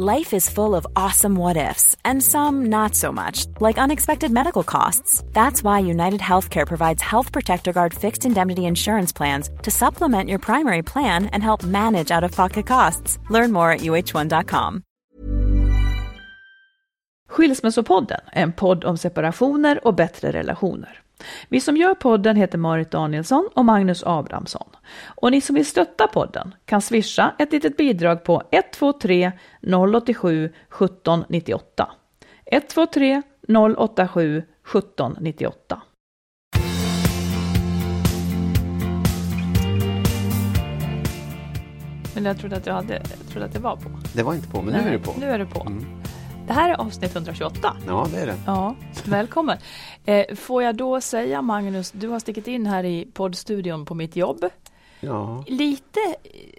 Life is full of awesome what ifs, and some not so much, like unexpected medical costs. That's why United Healthcare provides Health Protector Guard fixed indemnity insurance plans to supplement your primary plan and help manage out of pocket costs. Learn more at uh1.com. Skilsmässopodden en podd om separationer och bättre relationer. Vi som gör podden heter Marit Danielsson och Magnus Abrahamsson. Och ni som vill stötta podden kan swisha ett litet bidrag på 123 087 1798. 123 087 1798. Men jag trodde att jag, hade, jag trodde att det var på. Det var inte på, men nu är det på. Nu är det på. Mm. Det här är avsnitt 128. Ja, det är det. Ja, välkommen. Eh, får jag då säga Magnus, du har stickit in här i poddstudion på mitt jobb. Ja. Lite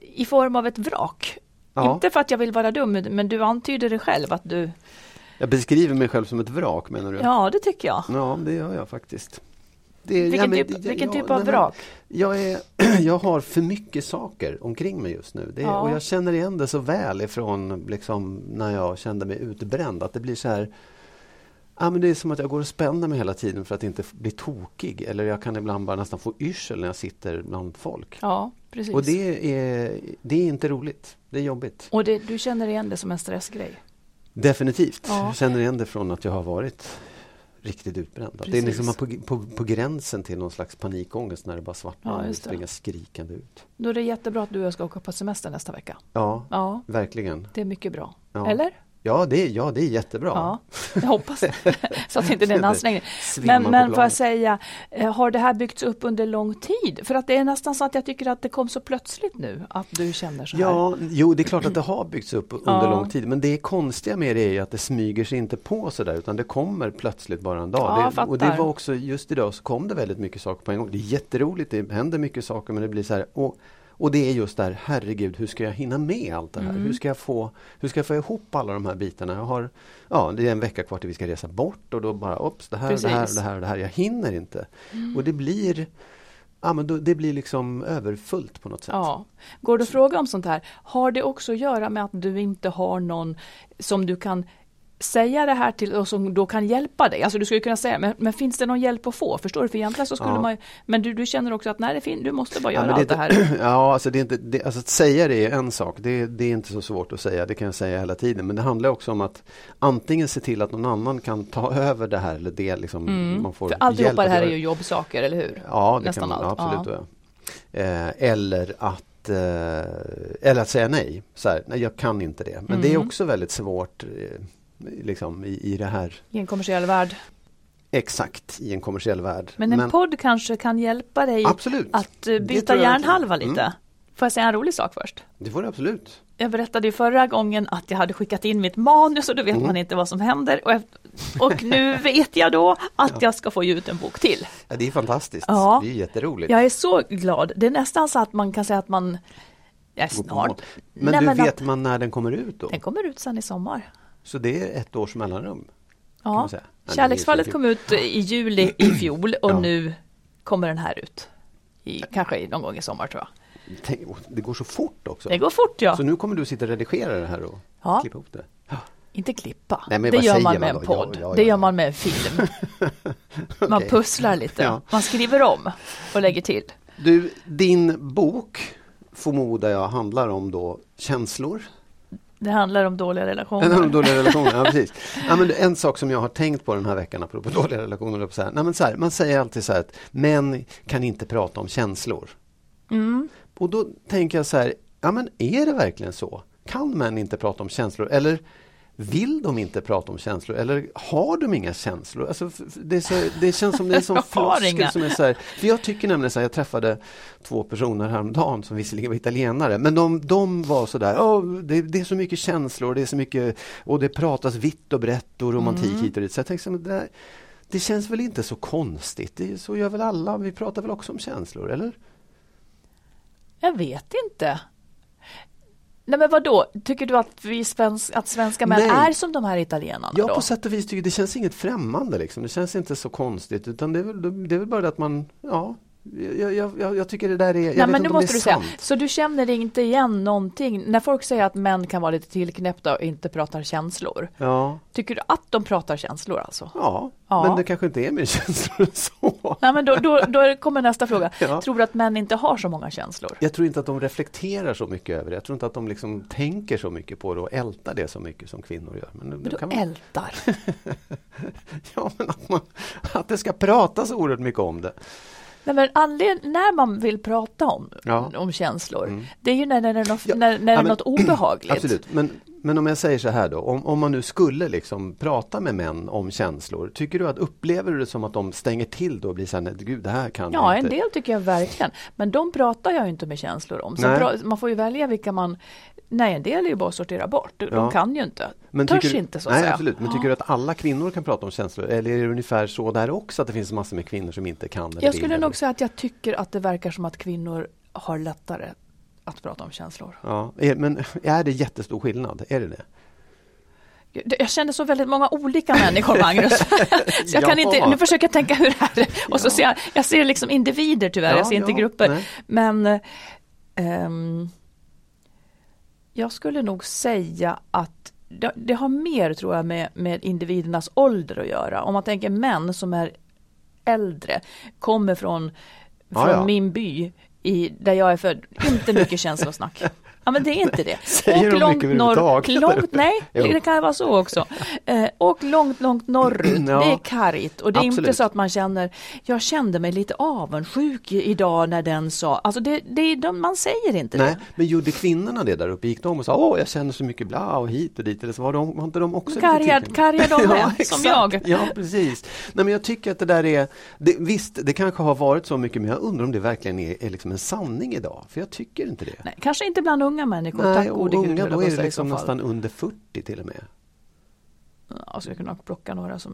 i form av ett vrak. Ja. Inte för att jag vill vara dum, men du antyder det själv att du... Jag beskriver mig själv som ett vrak menar du? Ja, det tycker jag. Ja, det gör jag faktiskt. Det, Vilken, men typ, det- vilken ja, typ av men vrak? Jag, är, jag har för mycket saker omkring mig just nu. Det Ja. Och jag känner igen det så väl ifrån liksom, när jag kände mig utbränd. Att det blir så här Ja, men det är som att jag går och spänner mig hela tiden för att inte bli tokig. Eller jag kan ibland bara nästan få yrsel när jag sitter bland folk. Ja, precis. Och det är, det är inte roligt. Det är jobbigt. Och det, du känner igen det som en stressgrej? Definitivt. Ja. Jag känner igen det från att jag har varit riktigt utbränd. Att Det är Precis. liksom på, på, på gränsen till någon slags panikångest när det bara svartnar Ja, och springer skrikande ut. Då är det jättebra att du och jag ska åka på semester nästa vecka. Ja, Ja, verkligen. det är mycket bra. Ja. Eller? Ja, det, är- ja, det är jättebra. Ja, jag hoppas. Så att inte det är en ansträngning. Svimma Men, men får jag säga, eh, har det här byggts upp under lång tid? För att det är nästan så att jag tycker att det kom så plötsligt nu att du känner så här. Ja, jo, det är klart att det har byggts upp under Ja. lång tid. Men det konstiga med det är att det smyger sig inte på sådär utan det kommer plötsligt bara en dag. Ja, det, och det var också just idag så kom det väldigt mycket saker på en gång. Det är jätteroligt, det händer mycket saker men det blir så här. Och, och det är just där, herregud, hur ska jag hinna med allt det här? Mm. Hur, ska jag få, hur ska jag få ihop alla de här bitarna? Jag har, ja, det är en vecka kvar till vi ska resa bort och då bara, ops, det här, det här, Precis. det här, det här. Jag hinner inte. Och det blir, ja, men då, det blir liksom överfullt på något sätt. Ja. Går det att fråga om sånt här? Har det också att göra med att du inte har någon som du kan säga det här till och som då kan hjälpa dig? Alltså du skulle kunna säga, men, men finns det någon hjälp att få? Förstår du? För egentligen så skulle Ja. man Men du, du känner också att nej, det fin, du måste bara göra allt det är inte- här. Ja, alltså, det är inte, det, alltså att säga det är en sak. Det, det är inte så svårt att säga. Det kan jag säga hela tiden. Men det handlar också om att antingen se till att någon annan kan ta över det här eller det. Liksom, man får Mm. För alltihopa hjälp det här är ju jobbsaker, eller hur? Ja, det nästan kan man allt. absolut göra. Eh, eller att eh, eller att säga nej. Så här, nej, jag kan inte det. Men det är Mm. också väldigt svårt eh, liksom, i, i det här. I en kommersiell värld. Exakt, i en kommersiell värld. Men en podd kanske kan hjälpa dig Absolut. att eh, byta hjärnhalva verkligen. lite. Mm. Får jag säga en rolig sak först? Det får du absolut. Jag berättade ju förra gången att jag hade skickat in mitt manus och då vet Mm. man inte vad som händer. Och, eft- och nu vet jag då att jag ska få ge ut en bok till. Ja, det är fantastiskt. Ja. Det är jätteroligt. Jag är så glad. Det är nästan så att man kan säga att man är snart. Men Nej, du att vet man när den kommer ut då? Den kommer ut sen i sommar. Så det är ett års mellanrum? man Ja. Kärleksfallet kom ut i juli i fjol och Ja. nu kommer den här ut. I, kanske någon gång i sommar tror jag. Tänk, det går så fort också. Det går fort ja. Så nu kommer du sitta och redigera det här och Ja. klippa ihop det? Inte klippa. Nej, det gör man man med en då? podd. Ja, Det gör man med en film. Man Okej. pusslar lite. Man skriver om och lägger till. Du, din bok förmodar jag handlar om då känslor? Det handlar om dåliga relationer. om dåliga relationer, ja precis. Ja, men en sak som jag har tänkt på den här veckan apropå dåliga relationer. Så här, nej, men så här, man säger alltid så här att män kan inte prata om känslor. Mm. Och då tänker jag så här, ja men är det verkligen så? Kan män inte prata om känslor? Eller vill de inte prata om känslor? Eller har de inga känslor? Alltså, det, så, det känns som det är en sån floskel som är så här, för Jag tycker nämligen så här, jag träffade två personer häromdagen som visserligen var italienare, men de, de var så där, "Åh, det, det är så mycket känslor, det är så mycket, och det pratas vitt och brett och romantik Mm. hit och dit. Så jag tänkte, men det, där, det känns väl inte så konstigt, det, så gör väl alla, vi pratar väl också om känslor, eller? Jag vet inte. Nej men vadå, tycker du att, vi svensk, att svenska män Nej. är som de här italienarna Ja, då? på sätt och vis tycker det känns inget främmande. Liksom. Det känns inte så konstigt. Utan det är väl, det är väl bara det att man, ja, jag, jag, jag, tycker det där är, jag Nej men nu måste du är säga, sant. så du känner inte igen någonting? När folk säger att män kan vara lite tillknäppta och inte pratar känslor. Ja, Tycker du att de pratar känslor alltså? ja, Ja. men det kanske inte är mer känslor än så. Nej men då, då, då kommer nästa fråga. Ja. Tror du att män inte har så många känslor? Jag tror inte att de reflekterar så mycket över det. Jag tror inte att de liksom tänker så mycket på det och ältar det så mycket som kvinnor gör. Men, Men du kan man, ältar. ja, men att, man, att det ska pratas oerhört mycket om det. Nej, men anled- när man vill prata om, Ja. om känslor, Mm. det är ju när, när, det är något, Ja. när, när Ja, det är men- något obehagligt. Absolut, men, men om jag säger så här då, om, om man nu skulle liksom prata med män om känslor, tycker du att upplever du det som att de stänger till då och blir så här, gud det här kan Ja, jag en inte. del tycker jag verkligen. Men de pratar jag inte med känslor om. Bra, man får ju välja vilka man... Nej, en del är ju bara att sortera bort. De Ja. kan ju inte. Men Törs tycker du- inte så att Nej, säga. absolut. Men tycker du att alla kvinnor kan prata om känslor? Eller är det ungefär så där också, att det finns massor med kvinnor som inte kan? Jag skulle nog säga att jag tycker att det verkar som att kvinnor har lättare att prata om känslor. Ja, men är det jättestor skillnad? Är det det? Jag känner så väldigt många olika människor, Magnus. så jag kan inte, nu försöker jag tänka hur det här är. Och så ser jag, jag ser liksom individer tyvärr, Ja, jag ser inte ja, grupper. nej. Men ehm, jag skulle nog säga att det, det har mer tror jag med, med individernas ålder att göra. Om man tänker män som är äldre, kommer från, från min by i, där jag är född, inte mycket känslosnack. Ja men det är inte det. Säger de mycket överhuvudtaget? långt, nej, Jo. det kan vara så också. Eh, och långt, långt norrut, Ja. det är kargt. Och det är inte Absolut. så att man känner, jag kände mig lite avundsjuk idag när den sa, alltså det, det de, man säger inte Nej, det. men gjorde kvinnorna det där uppe? Gick de och sa åh jag känner så mycket bla och hit och dit? Eller så var, de, var inte de också Karga- lite karga de med, som exakt. jag. Ja, precis. Nej, men jag tycker att det där är, det, visst det kanske har varit så mycket men jag undrar om det verkligen är, är liksom en sanning idag. För jag tycker inte det. Nej, kanske inte bland unga människor, Nej, tack gode gud. unga då jag är det liksom nästan under 40 till och med. Ja, skulle kunna plocka några som...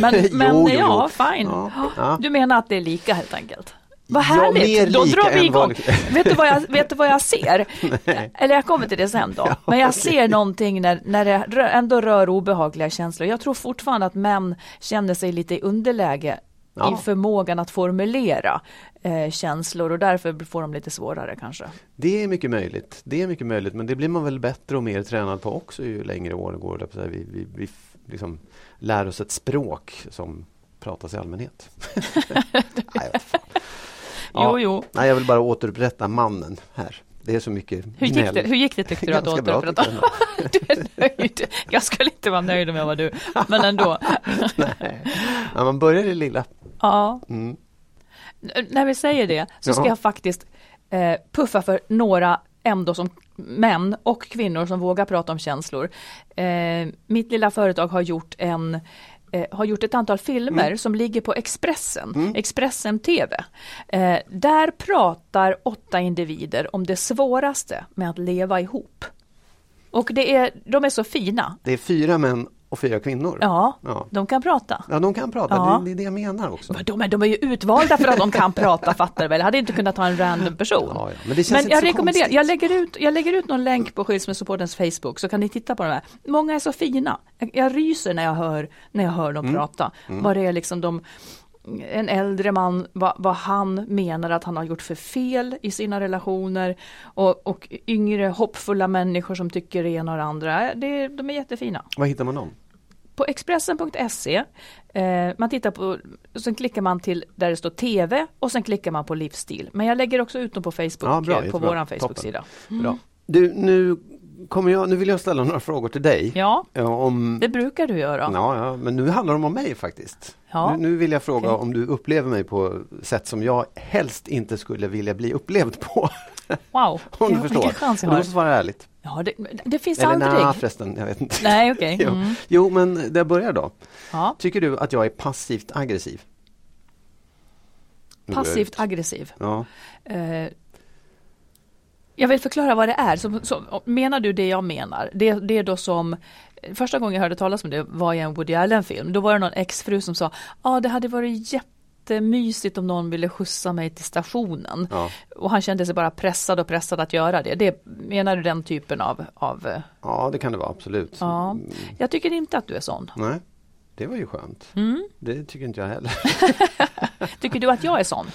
Men, men Jo, jo, ja, jo. fine. Ja, ja. Du menar att det är lika helt enkelt? Vad Ja, härligt! mer Då drar vi igång. vet, du vad jag, vet du vad jag ser? Nej. Eller jag kommer till det sen då. Men jag ser någonting när, när det ändå rör obehagliga känslor. Jag tror fortfarande att män känner sig lite i underläge Ja. i förmågan att formulera eh, känslor och därför får de lite svårare kanske. Det är mycket möjligt. Det är mycket möjligt men det blir man väl bättre och mer tränad på också ju längre åren går. Vi, vi, vi liksom lär oss ett språk som pratas i allmänhet. Nej, fan. Jo, jo. Nej, jag vill bara återupprätta mannen här. Det är så mycket Hur gick, gnäll. det, hur gick det tyckte du att återupprätta? Du är nöjd. Jag skulle inte vara nöjd om jag var du, men ändå. Nej. Ja, man börjar i det lilla. Ja. Mm. När vi säger det så ska Ja. jag faktiskt eh, puffa för några ändå som män och kvinnor som vågar prata om känslor. Eh, mitt lilla företag har gjort en eh, har gjort ett antal filmer Mm. som ligger på Expressen, Expressen TV. Eh, där pratar åtta individer om det svåraste med att leva ihop. Och det är, de är så fina. Det är fyra män och fyra kvinnor. Ja, Ja. de kan prata. Ja, de kan prata. Ja. Det, det är det jag menar också. Men De är, de är ju utvalda för att de kan prata, fattar du väl? Jag hade inte kunnat ta en random person. Ja, ja. Men det känns Men inte jag så rekommenderar, konstigt. jag lägger, ut, jag lägger ut någon länk på Skilsmässopodens Facebook så kan ni titta på de här. Många är så fina. Jag, jag ryser när jag hör, när jag hör dem Mm. prata. Vad det är liksom de en äldre man, vad, vad han menar att han har gjort för fel i sina relationer och, och yngre hoppfulla människor som tycker det ena och det andra. Det, de är jättefina. Var hittar man dem? På Expressen.se, eh, man tittar på, sen klickar man till där det står TV och sen klickar man på livsstil. Men jag lägger också ut dem på Facebook, Ja, bra, eh, på våran Facebook-sida. Bra. Du, nu kommer jag, nu vill jag ställa några frågor till dig. Ja, om, det brukar du göra. ja, ja, men nu handlar de om mig faktiskt. Ja. Nu, nu vill jag fråga Okej. om du upplever mig på sätt som jag helst inte skulle vilja bli upplevd på. Wow, Om du förstår. Du måste svara ärligt. Ja, det, det finns Eller aldrig. nej förresten, jag vet inte. Nej, okej. Jo. Mm. jo, men jag börjar då. Ja. Tycker du att jag är passivt aggressiv? Passivt aggressiv. Ja. Eh, jag vill förklara vad det är. Så, så, menar du det jag menar? Det, det är då som Första gången jag hörde talas om det var i en Woody Allen-film. Då var det någon exfru som sa Ja, ah, det hade varit jättemysigt om någon ville skjutsa mig till stationen. Ja. Och han kände sig bara pressad och pressad att göra det. det menar du den typen av, av eh, ja, det kan det vara absolut. Ja, jag tycker inte att du är sån. Nej, det var ju skönt. Mm. Det tycker inte jag heller. Tycker du att jag är sån?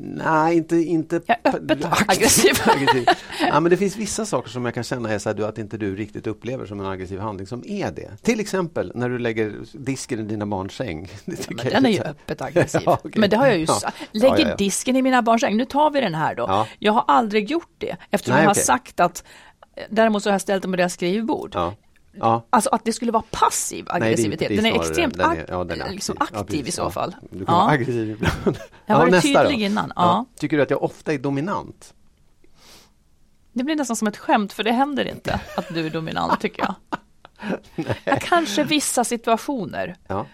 Nej, inte... inte Jag är öppet aggressiv. aggressiv. ja, men det finns vissa saker som jag kan känna är så här, att inte du riktigt upplever som en aggressiv handling som är det. Till exempel när du lägger disken i dina barns säng. Det tycker Men den är ju öppet aggressiv. Ja, okej. Men det har jag ju Ja. Lägger Ja, ja, ja. disken i mina barns säng. Nu tar vi den här då. Ja. Jag har aldrig gjort det eftersom Nej, jag har okej. sagt att Däremot så har jag ställt den på deras skrivbord. Ja. Ja. Alltså att det skulle vara passiv Nej, det är- aggressivitet. det är den är extremt den är- ja, den är liksom aktiv. Ja, aktiv i så ja. fall. Du kan vara Ja. aggressiv ibland. Jag har varit nästa då. tydlig innan. Ja. Tycker du att jag ofta är dominant? Det blir nästan som ett skämt för det händer inte att du är dominant tycker jag. ja, kanske vissa situationer. Ja.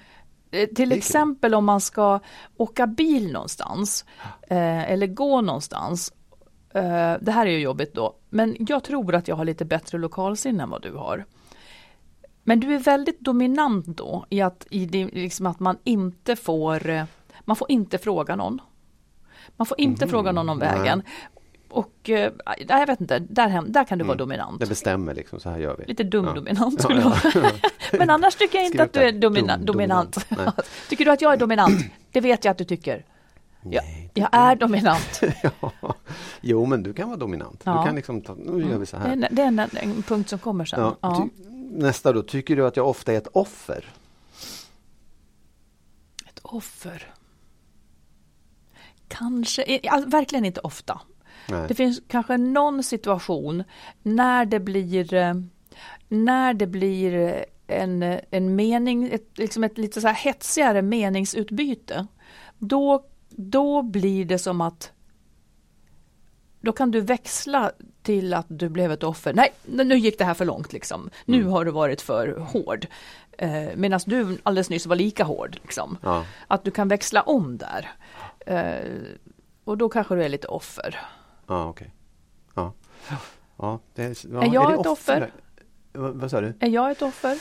Eh, Till exempel om man ska åka bil någonstans eh, eller gå någonstans. Eh, det här är ju jobbigt då, men jag tror att jag har lite bättre lokalsinne än vad du har. Men du är väldigt dominant då i att, i det, liksom att man inte får, man får inte fråga någon. Man får inte fråga någon om nej. vägen. Och eh, nej, jag vet inte, där, där kan du vara dominant. Det bestämmer liksom, så här gör vi. Lite dum Ja. Ja, skulle ja. jag vara. Men annars tycker jag inte Skriv att du är domina Dum- dominant. tycker du att jag är dominant? Det vet jag att du tycker. Jag, Nej, jag är dominant. ja. Jo, men du kan vara dominant. Ja. Du kan liksom ta, nu gör vi så Det är, här. en, det är en, en punkt som kommer sen. Ja, Ja. Nästa då, tycker du att jag ofta är ett offer? Ett offer. Kanske, eh, alltså, verkligen inte ofta. Nej. Det finns kanske någon situation när det blir eh, när det blir en, en mening, ett, liksom ett lite så här hetsigare meningsutbyte. Då, då blir det som att då kan du växla till att du blev ett offer. Nej, nu gick det här för långt liksom. Nu Mm. har du varit för hård. Eh, Medan du alldeles nyss var lika hård. Liksom. Ja. Att du kan växla om där. Eh, och då kanske du är lite offer. Ja, okej. Ja. Ja, det är, ja, Är jag det ett offer? Vad, vad sa du? Är jag ett offer?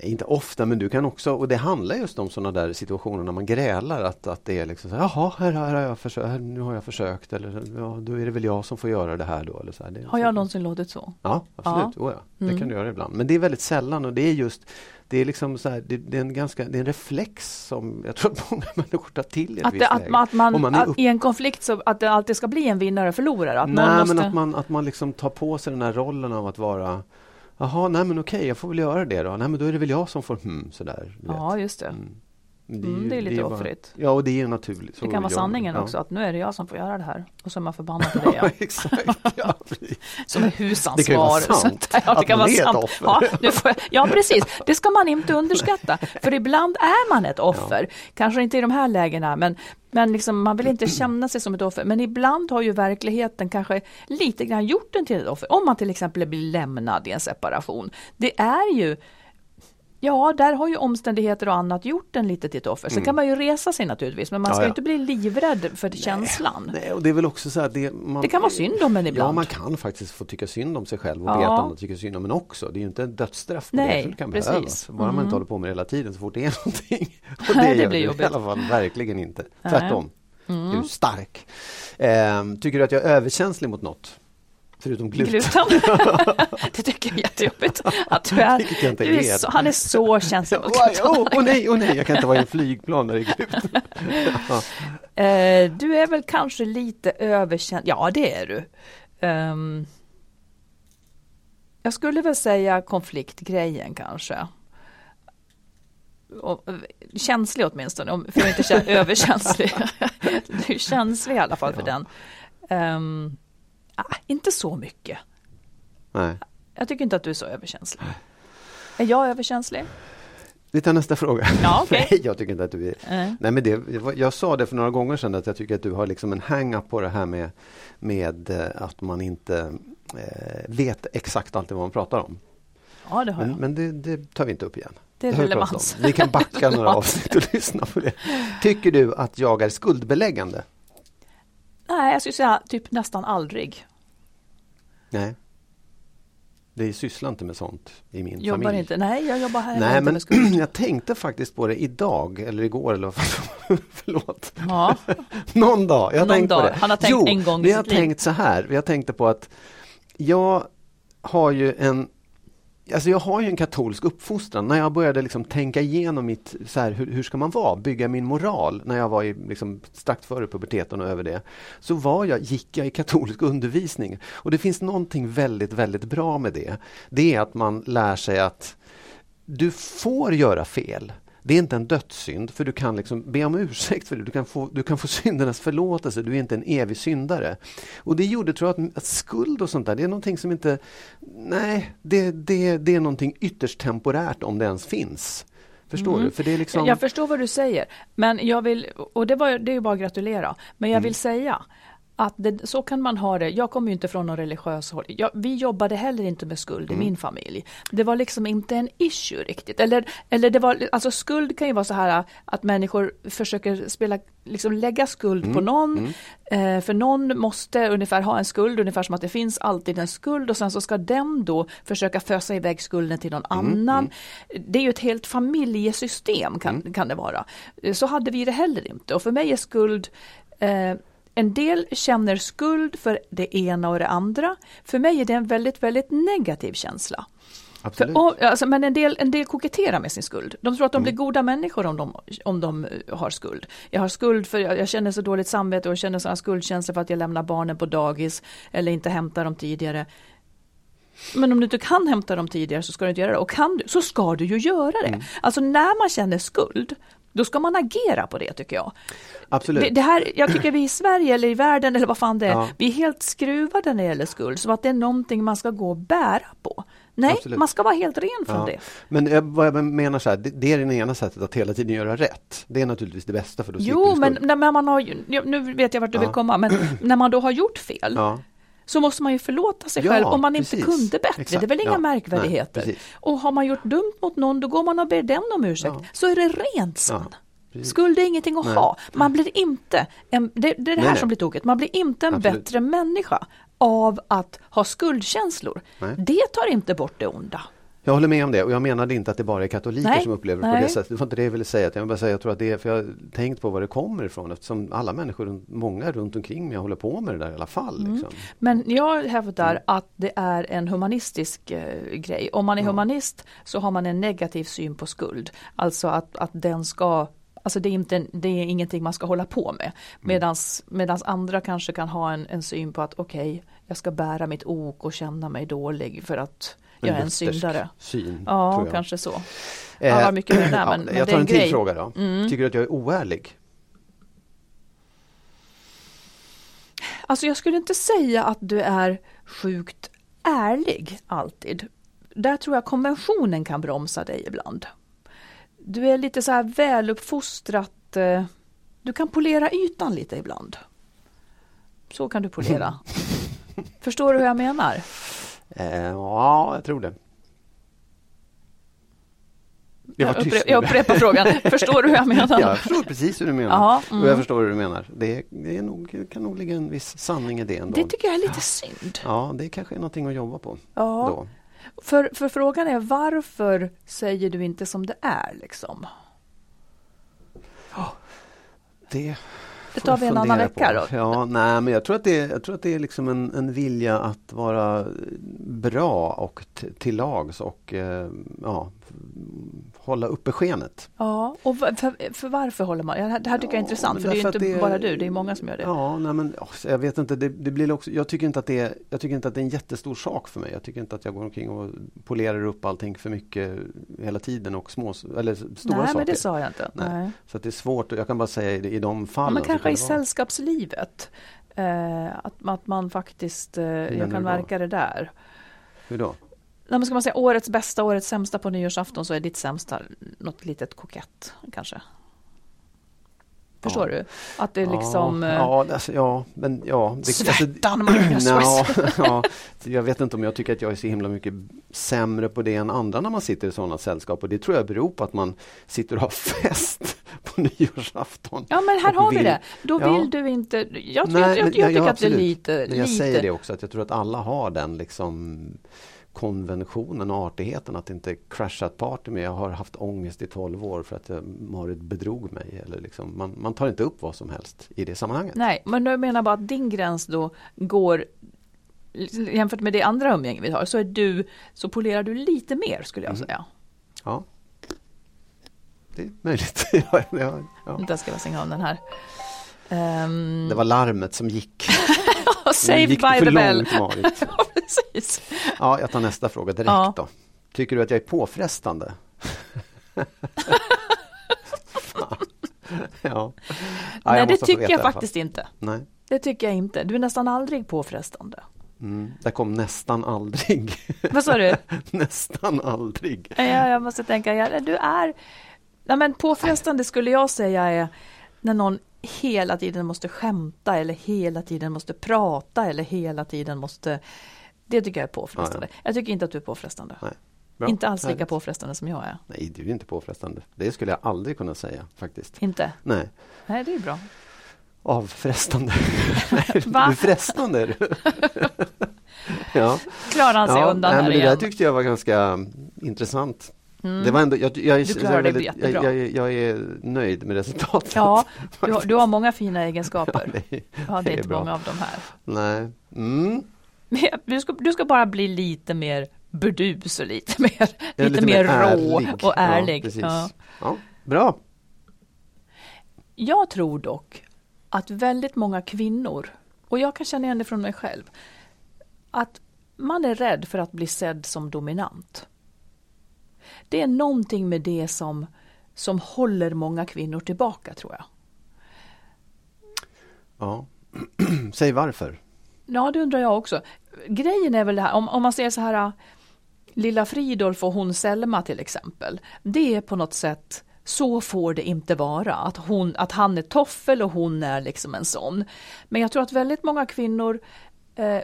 Nej, Inte ofta, men du kan också, och det handlar just om sådana där situationer när man grälar att, att det är liksom så här, jaha, här, här har jag försökt, här, nu har jag försökt eller ja, då är det väl jag som får göra det här då. Eller så här. Det Har jag någonsin låtit så? Ja, absolut. Ja. Oh, ja. Det Mm. kan du göra ibland. Men det är väldigt sällan och det är just det är liksom så här, det, det är en ganska, det är en reflex som jag tror att många människor tar till i ett Att, visst att, läge. man- att man, man att, upp- i en konflikt så att det alltid ska bli en vinnare och förlorare? Att Nej, måste... men att man, att man liksom tar på sig den här rollen av att vara Jaha, nej men okej, jag får väl göra det då. Nej men då är det väl jag som får hmm, sådär. Ja, just det. Mm. Mm, det är lite ju bara- offrigt. Ja, och det är ju naturligt. Det kan vara sanningen ja. också, att nu är det jag som får göra det här. Och så är man förbannad på det. Ja, exakt. Ja. Som är Det kan ju husansvar. vara sant, där. Ja, det kan vara är sant. Ja, nu får jag, ja, precis. Det ska man inte underskatta. För ibland är man ett offer. Kanske inte i de här lägena, men, men liksom, man vill inte känna sig som ett offer. Men ibland har ju verkligheten kanske lite grann gjort en till ett offer. Om man till exempel blir lämnad i en separation. Det är ju Ja, där har ju omständigheter och annat gjort en lite till ett offer. Sen kan man ju resa sig naturligtvis, men man Mm. Ja, ska ja. ju inte bli livrädd för känslan. Nej, och det är väl också så här, det, man, Det kan vara synd om en ibland. Ja, man kan faktiskt få tycka synd om sig själv och Ja. veta att man tycker synd om en också. Det är ju inte en dödsstraff på Nej, det, det kan precis. behövas. Bara man Mm. inte håller på med det hela tiden så fort det är någonting. Och Nej, det gör blir i jobbigt. alla fall verkligen inte. Nej. Mm. Tvärtom. Du är stark. Ehm, tycker du att jag är överkänslig mot något? Förutom gluten? Gluten. det tycker jag är jättejobbigt. Att du är, inte du är så, han är så känslig mot Åh gluten. oh, oh, nej, oh, nej, jag kan inte vara i en flygplan när det är gluten. Eh, du är väl kanske lite överkänd. Ja, det är du. Ehm, jag skulle väl säga konfliktgrejen kanske. Och, eh, känslig åtminstone, om- för att inte säga överkänslig. du är känslig i alla fall för Ja. den. Ehm, ah, inte så mycket. Nej. Jag tycker inte att du är så överkänslig. Är jag överkänslig? Vi tar nästa fråga. Ja, okej. Nej, jag tycker inte att du är... Nej. Nej, men det, jag sa det för några gånger sedan att jag tycker att du har liksom en hang-up på det här med, med eh, att man inte eh, vet exakt alltid vad man pratar om. Ja, det har Men, jag. men det, det tar vi inte upp igen. Det är vi pratat relevans. om. Vi kan backa några avsnitt och lyssna på det. Tycker du att jag är skuldbeläggande? Nej, jag skulle säga typ nästan aldrig. Nej. Det sysslar inte med sånt i min Jobbar familj. inte. Nej, jag jobbar här. Nej, men jag tänkte faktiskt på det idag eller igår eller Förlåt. Ja, Någon dag. Jag har Någon tänkt på dag. det. Han har tänkt jo, en gång i vi sitt liv. tänkt så här. Vi har tänkt på att jag har ju en Alltså jag har ju en katolsk uppfostran. När jag började liksom tänka igenom mitt, så här, hur, hur ska man vara, bygga min moral när jag var i, liksom, strax före puberteten och över det. Så var jag, gick jag i katolsk undervisning. Och det finns någonting väldigt, väldigt bra med det. Det är att man lär sig att du får göra fel. Det är inte en dödssynd för du kan liksom be om ursäkt för det. Du kan få, du kan få syndernas förlåtelse. Du är inte en evig syndare. Och det gjorde, tror jag, att, att skuld och sånt där, det är någonting som inte... Nej, det, det, det är någonting ytterst temporärt om det ens finns. Förstår Mm. du? För det är liksom... Jag förstår vad du säger. Men jag vill, och det, var, det är ju bara att gratulera. Men jag Mm. vill säga att det, så kan man ha det. Jag kommer ju inte från någon religiös håll. Jag, vi jobbade heller inte med skuld Mm. i min familj. Det var liksom inte en issue riktigt. Eller, eller det var, alltså skuld kan ju vara så här att människor försöker spela, liksom lägga skuld Mm. på någon. Eh, för någon måste ungefär ha en skuld, ungefär som att det finns alltid en skuld och sen så ska den då försöka fösa iväg skulden till någon Mm, annan. Det är ju ett helt familjesystem kan, Mm. kan det vara. Så hade vi det heller inte och för mig är skuld eh, en del känner skuld för det ena och det andra. För mig är det en väldigt, väldigt negativ känsla. Absolut. För, och, alltså, men en del, en del koketterar med sin skuld. De tror att de Mm. blir goda människor om de, om de eh, har skuld. Jag har skuld för jag, jag känner så dåligt samvete och jag känner sådana skuldkänslor för att jag lämnar barnen på dagis eller inte hämtar dem tidigare. Men om du inte kan hämta dem tidigare så ska du inte göra det. Och kan du, så ska du ju göra det. Mm. Alltså när man känner skuld, då ska man agera på det tycker jag. Absolut. Det, det här, jag tycker vi i Sverige eller i världen eller vad fan det är, Ja. vi är helt skruvade när det gäller skuld. Som att det är någonting man ska gå och bära på. Nej, Absolut. man ska vara helt ren från Ja. det. Men jag, vad jag menar så här, det, det är det ena sättet att hela tiden göra rätt. Det är naturligtvis det bästa för då Jo, men när man har, nu vet jag vart du Ja. vill komma, men när man då har gjort fel Ja. Så måste man ju förlåta sig Ja, själv om man inte precis. kunde bättre. Exakt. Det är väl inga Ja. märkvärdigheter. Nej, och har man gjort dumt mot någon, då går man och ber den om ursäkt. Ja. Så är det rent sen. Skuld är ingenting att Nej. ha. Man blir inte, en, det, det är det här nej. som blir tokigt, man blir inte en Absolut. bättre människa av att ha skuldkänslor. Det tar inte bort det onda. Jag håller med om det och jag menade inte att det bara är katoliker Nej, som upplever det på nej. det sättet. Det var inte det jag ville säga. Jag vill bara säga, jag tror att det är, för jag har tänkt på var det kommer ifrån eftersom alla människor, många runt omkring mig håller på med det där i alla fall. Mm. Liksom. Men jag hävdar Mm. att det är en humanistisk eh, grej. Om man är humanist så har man en negativ syn på skuld. Alltså att, att den ska Alltså det är, inte, det är ingenting man ska hålla på med. Mm. Medans, andra kanske kan ha en, en syn på att okej, jag ska bära mitt ok och känna mig dålig för att jag är en syndare. Syn, Ja, jag. kanske så. Eh, Ja, vad mycket med det där, men- men jag tar en en till grej. fråga då. Mm. Tycker du att jag är oärlig? Alltså jag skulle inte säga att du är sjukt ärlig alltid. Där tror jag konventionen kan bromsa dig ibland. Du är lite så här väluppfostrat. eh, Du kan polera ytan lite ibland. Så kan du polera. Förstår du hur jag menar? Eh, ja, jag tror det. Det var jag, tyst upprep- nu. jag upprepar frågan. Förstår du hur jag menar? Jag förstår precis hur du menar. Ja, mm. Och jag förstår hur du menar. Det, det är nog, kan nog ligga en viss sanning i det ändå. Det tycker jag är lite synd. Ja, det kanske är någonting att jobba på. Ja. Då. För, för frågan är varför säger du inte som det är liksom? Det Det tar vi en annan vecka då. Ja, nej, men jag tror att det, är- jag tror att det är liksom en, en vilja att vara bra och till lags och eh, ja, hålla uppe skenet. Ja, och för, för varför håller man? Det här tycker jag är Ja, intressant, för det är inte det- bara du, det är många som gör det. Ja, nej, men jag vet inte. Det, det blir också, jag, tycker inte att det är, jag tycker inte att det är en jättestor sak för mig. Jag tycker inte att jag går omkring och polerar upp allting för mycket hela tiden och små, eller stora Nej, saker. men det sa jag inte. Nej. Nej. Så det är svårt, och jag kan bara säga i, i de fallen. men kanske kan i sällskapslivet. Eh, att, att man faktiskt, eh, jag kan verka det där. Hur då? När man ska man säga årets bästa, årets sämsta på nyårsafton så är ditt sämsta något litet kokett kanske. Förstår Ja. du? Att det är liksom... Ja, eh, ja, alltså, ja men ja. Det, Svärtan, Magnus! ja, ja, jag vet inte om jag tycker att jag är så himla mycket sämre på det än andra när man sitter i sådana sällskap. Och det tror jag beror på att man sitter och har fest på nyårsafton. Ja men här har vi vill- det. Då Ja. vill du inte... Jag, jag, Nej, jag, men- jag, ja, tycker ja, att det är lite... Men jag lite... säger det också, att jag tror att alla har den liksom konventionen och artigheten att inte crasha ett party med jag har haft ångest i 12 år för att jag, Marit bedrog mig. Eller liksom, man, man tar inte upp vad som helst i det sammanhanget. Nej, men jag menar bara att din gräns då går jämfört med det andra umgänge vi har så är du så polerar du lite mer skulle jag Mhm. säga. Ja. Det är möjligt. ja, ja, ja. Vänta, ska jag stänga av den här. Ehm, Det var larmet som gick. Saved gick by the bell. långt, ja, precis. Ja, jag tar nästa fråga direkt Ja. då. Tycker du att jag är påfrestande? Ja. ja Nej, jag det tycker jag faktiskt inte. Nej. Det tycker jag inte. Du är nästan aldrig påfrestande. Mm. Det kom nästan aldrig. Vad sa du? nästan aldrig. Ja, jag måste tänka, ja, du är... Nej, men påfrestande skulle jag säga är när någon hela tiden måste skämta eller hela tiden måste prata eller hela tiden måste... Det tycker jag är påfrestande. Jag tycker inte att du är påfrestande. Nej. Bra. Inte alls lika Härligt. påfrestande som jag är. Nej, du är inte påfrestande. Det skulle jag aldrig kunna säga faktiskt. Inte? Nej, Nej, det är bra. avfrestande. Va? du frestande är du. ja. Klarar han sig ja, undan nej, men Det igen? där tyckte jag var ganska intressant. Mm. Det var ändå, jag, jag, Du är det jättebra. jag, jag är nöjd med resultatet. Ja, du har, du har många fina Ja, egenskaper. det, Jag hade inte bra. många av de här. Nej. Mm. Men Du ska, du ska bara bli lite mer burdus och lite mer, är lite mer rå ärlig. och ärlig. Ja. Ja. Ja, bra. Jag tror dock att väldigt många kvinnor, och jag kan känna igen det från mig själv, att man är rädd för att bli sedd som dominant. Det är någonting med det som, som håller många kvinnor tillbaka tror jag. Ja. Säg varför. Ja, det undrar jag också. Grejen är väl det här, om, om man ser så här, äh, lilla Fridolf och hon Selma till exempel. Det är på något sätt, så får det inte vara. Att, hon, att han är toffel och hon är liksom en sån. Men jag tror att väldigt många kvinnor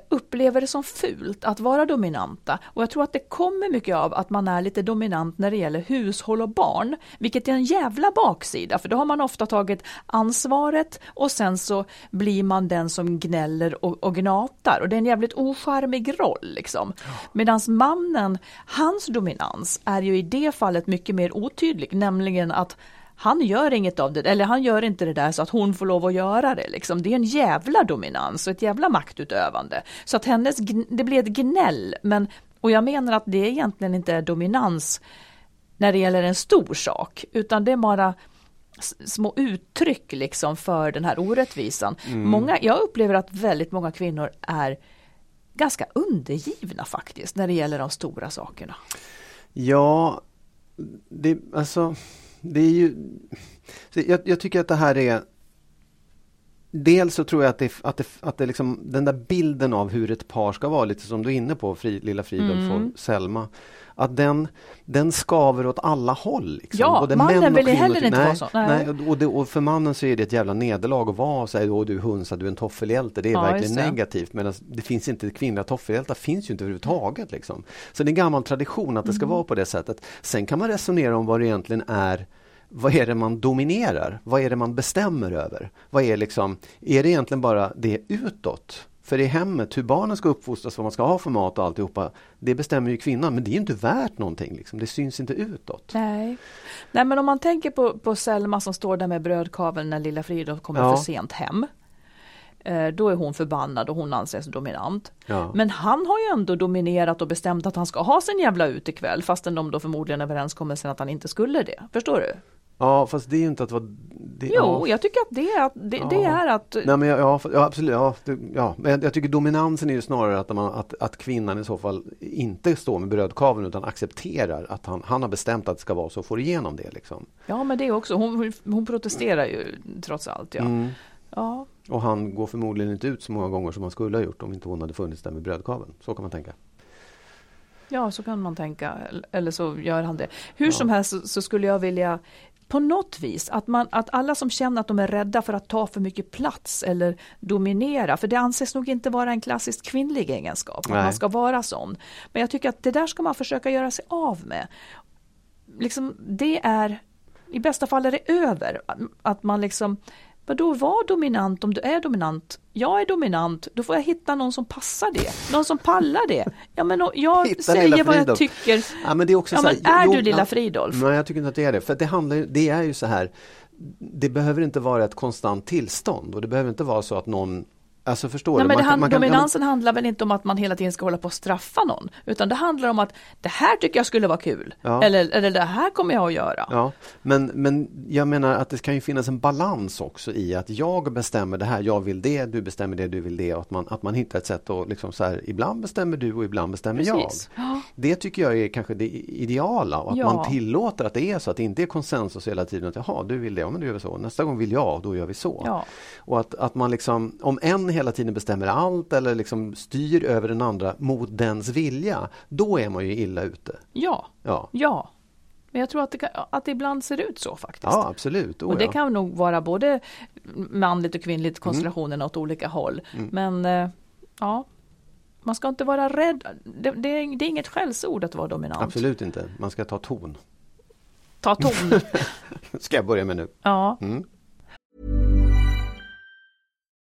upplever det som fult att vara dominanta. Och jag tror att det kommer mycket av att man är lite dominant när det gäller hushåll och barn. Vilket är en jävla baksida, för då har man ofta tagit ansvaret och sen så blir man den som gnäller och, och gnatar. Och det är en jävligt ocharmig roll liksom. Medan mannen, hans dominans är ju i det fallet mycket mer otydlig, nämligen att han gör inget av det, eller han gör inte det där så att hon får lov att göra det. Liksom. Det är en jävla dominans och ett jävla maktutövande. Så att hennes, det blir ett gnäll, men, och jag menar att det egentligen inte är dominans när det gäller en stor sak, utan det är bara små uttryck liksom för den här orättvisan. Många, jag upplever att väldigt många kvinnor är ganska undergivna faktiskt när det gäller de stora sakerna. Ja, det, alltså, det är ju... Jag, jag tycker att det här är... Dels så tror jag att, det, att, det, att det liksom, den där bilden av hur ett par ska vara, lite som du är inne på, Fri, lilla Fridolf Mm. och Selma. Att den, den skaver åt alla håll. Liksom. Ja, Både mannen män och vill heller tycker- inte nej, vara så. Nej. Nej, och, det, och för mannen så är det ett jävla nederlag att vara så här, "Åh, du är hunsa, du är en toffelhjälte. Det är Ja, verkligen det. negativt. Medan det finns inte, kvinnliga toffelhjältar finns ju inte överhuvudtaget. Liksom. Så det är en gammal tradition att det ska Mm. vara på det sättet. Sen kan man resonera om vad det egentligen är vad är det man dominerar? Vad är det man bestämmer över? Vad är, liksom, är det egentligen bara det utåt? För i hemmet, hur barnen ska uppfostras, vad man ska ha för mat och alltihopa, det bestämmer ju kvinnan, men det är inte värt någonting. Liksom. Det syns inte utåt. Nej. Nej, men om man tänker på, på Selma som står där med brödkaveln när lilla Fridolf kommer Ja. för sent hem. Eh, då är hon förbannad och hon anses dominant. Ja. Men han har ju ändå dominerat och bestämt att han ska ha sin jävla utekväll fastän de då förmodligen är överens sen att han inte skulle det. Förstår du? Ja, fast det är ju inte att vara... Det, Jo, ja. jag tycker att det är att, det, det Ja. är att Nej, men jag, ja, absolut. Ja, det, ja. Men jag, jag tycker dominansen är ju snarare att, man, att, att kvinnan i så fall inte står med brödkaveln utan accepterar att han, han har bestämt att det ska vara så och får igenom det. Liksom. Ja men det är också, hon, hon protesterar ju trots allt ja. Mm. ja. Och han går förmodligen inte ut så många gånger som han skulle ha gjort om inte hon hade funnits där med brödkaveln. Så kan man tänka. Ja, så kan man tänka. Eller så gör han det. Hur ja. som helst så, så, skulle jag vilja på något vis att, man, att alla som känner att de är rädda för att ta för mycket plats eller dominera, för det anses nog inte vara en klassisk kvinnlig egenskap, att man ska vara sån. Men jag tycker att det där ska man försöka göra sig av med. Liksom, det är, i bästa fall är det över, att man liksom Vadå, var dominant om du är dominant? Jag är dominant, då får jag hitta någon som passar det, någon som pallar det. Ja, men jag hitta säger vad jag tycker. Ja, men det är också ja, så här, är jo, du lilla Fridolf? Nej, jag tycker inte att det är det. För det, handlar, det är ju så här, det behöver inte vara ett konstant tillstånd och det behöver inte vara så att någon Alltså förstår Nej, du? Men man, man kan, dominansen man... handlar väl inte om att man hela tiden ska hålla på att straffa någon, utan det handlar om att det här tycker jag skulle vara kul, ja. eller, eller det här kommer jag att göra. Ja, men, men jag menar att det kan ju finnas en balans också i att jag bestämmer det här, jag vill det, du bestämmer det, du vill det och att man, att man hittar ett sätt att liksom så här, ibland bestämmer du och ibland bestämmer Precis. jag. Ja. Det tycker jag är kanske det ideala och att ja. man tillåter att det är så, att det inte är konsensus hela tiden, att jaha, du vill det, ja men då gör vi så, nästa gång vill jag, då gör vi så. Och att, att man liksom, om en hela tiden bestämmer allt eller liksom styr över den andra mot dens vilja, då är man ju illa ute. Ja, ja. ja. Men jag tror att det, kan, att det ibland ser ut så faktiskt. Ja, absolut. Oh, och det ja. kan nog vara både manligt och kvinnligt konstellationen mm. åt olika håll. Mm. Men eh, ja, man ska inte vara rädd. Det, det, är, det är inget skällsord att vara dominant. Absolut inte. Man ska ta ton. Ta ton. ska jag börja med nu. Ja. Mm.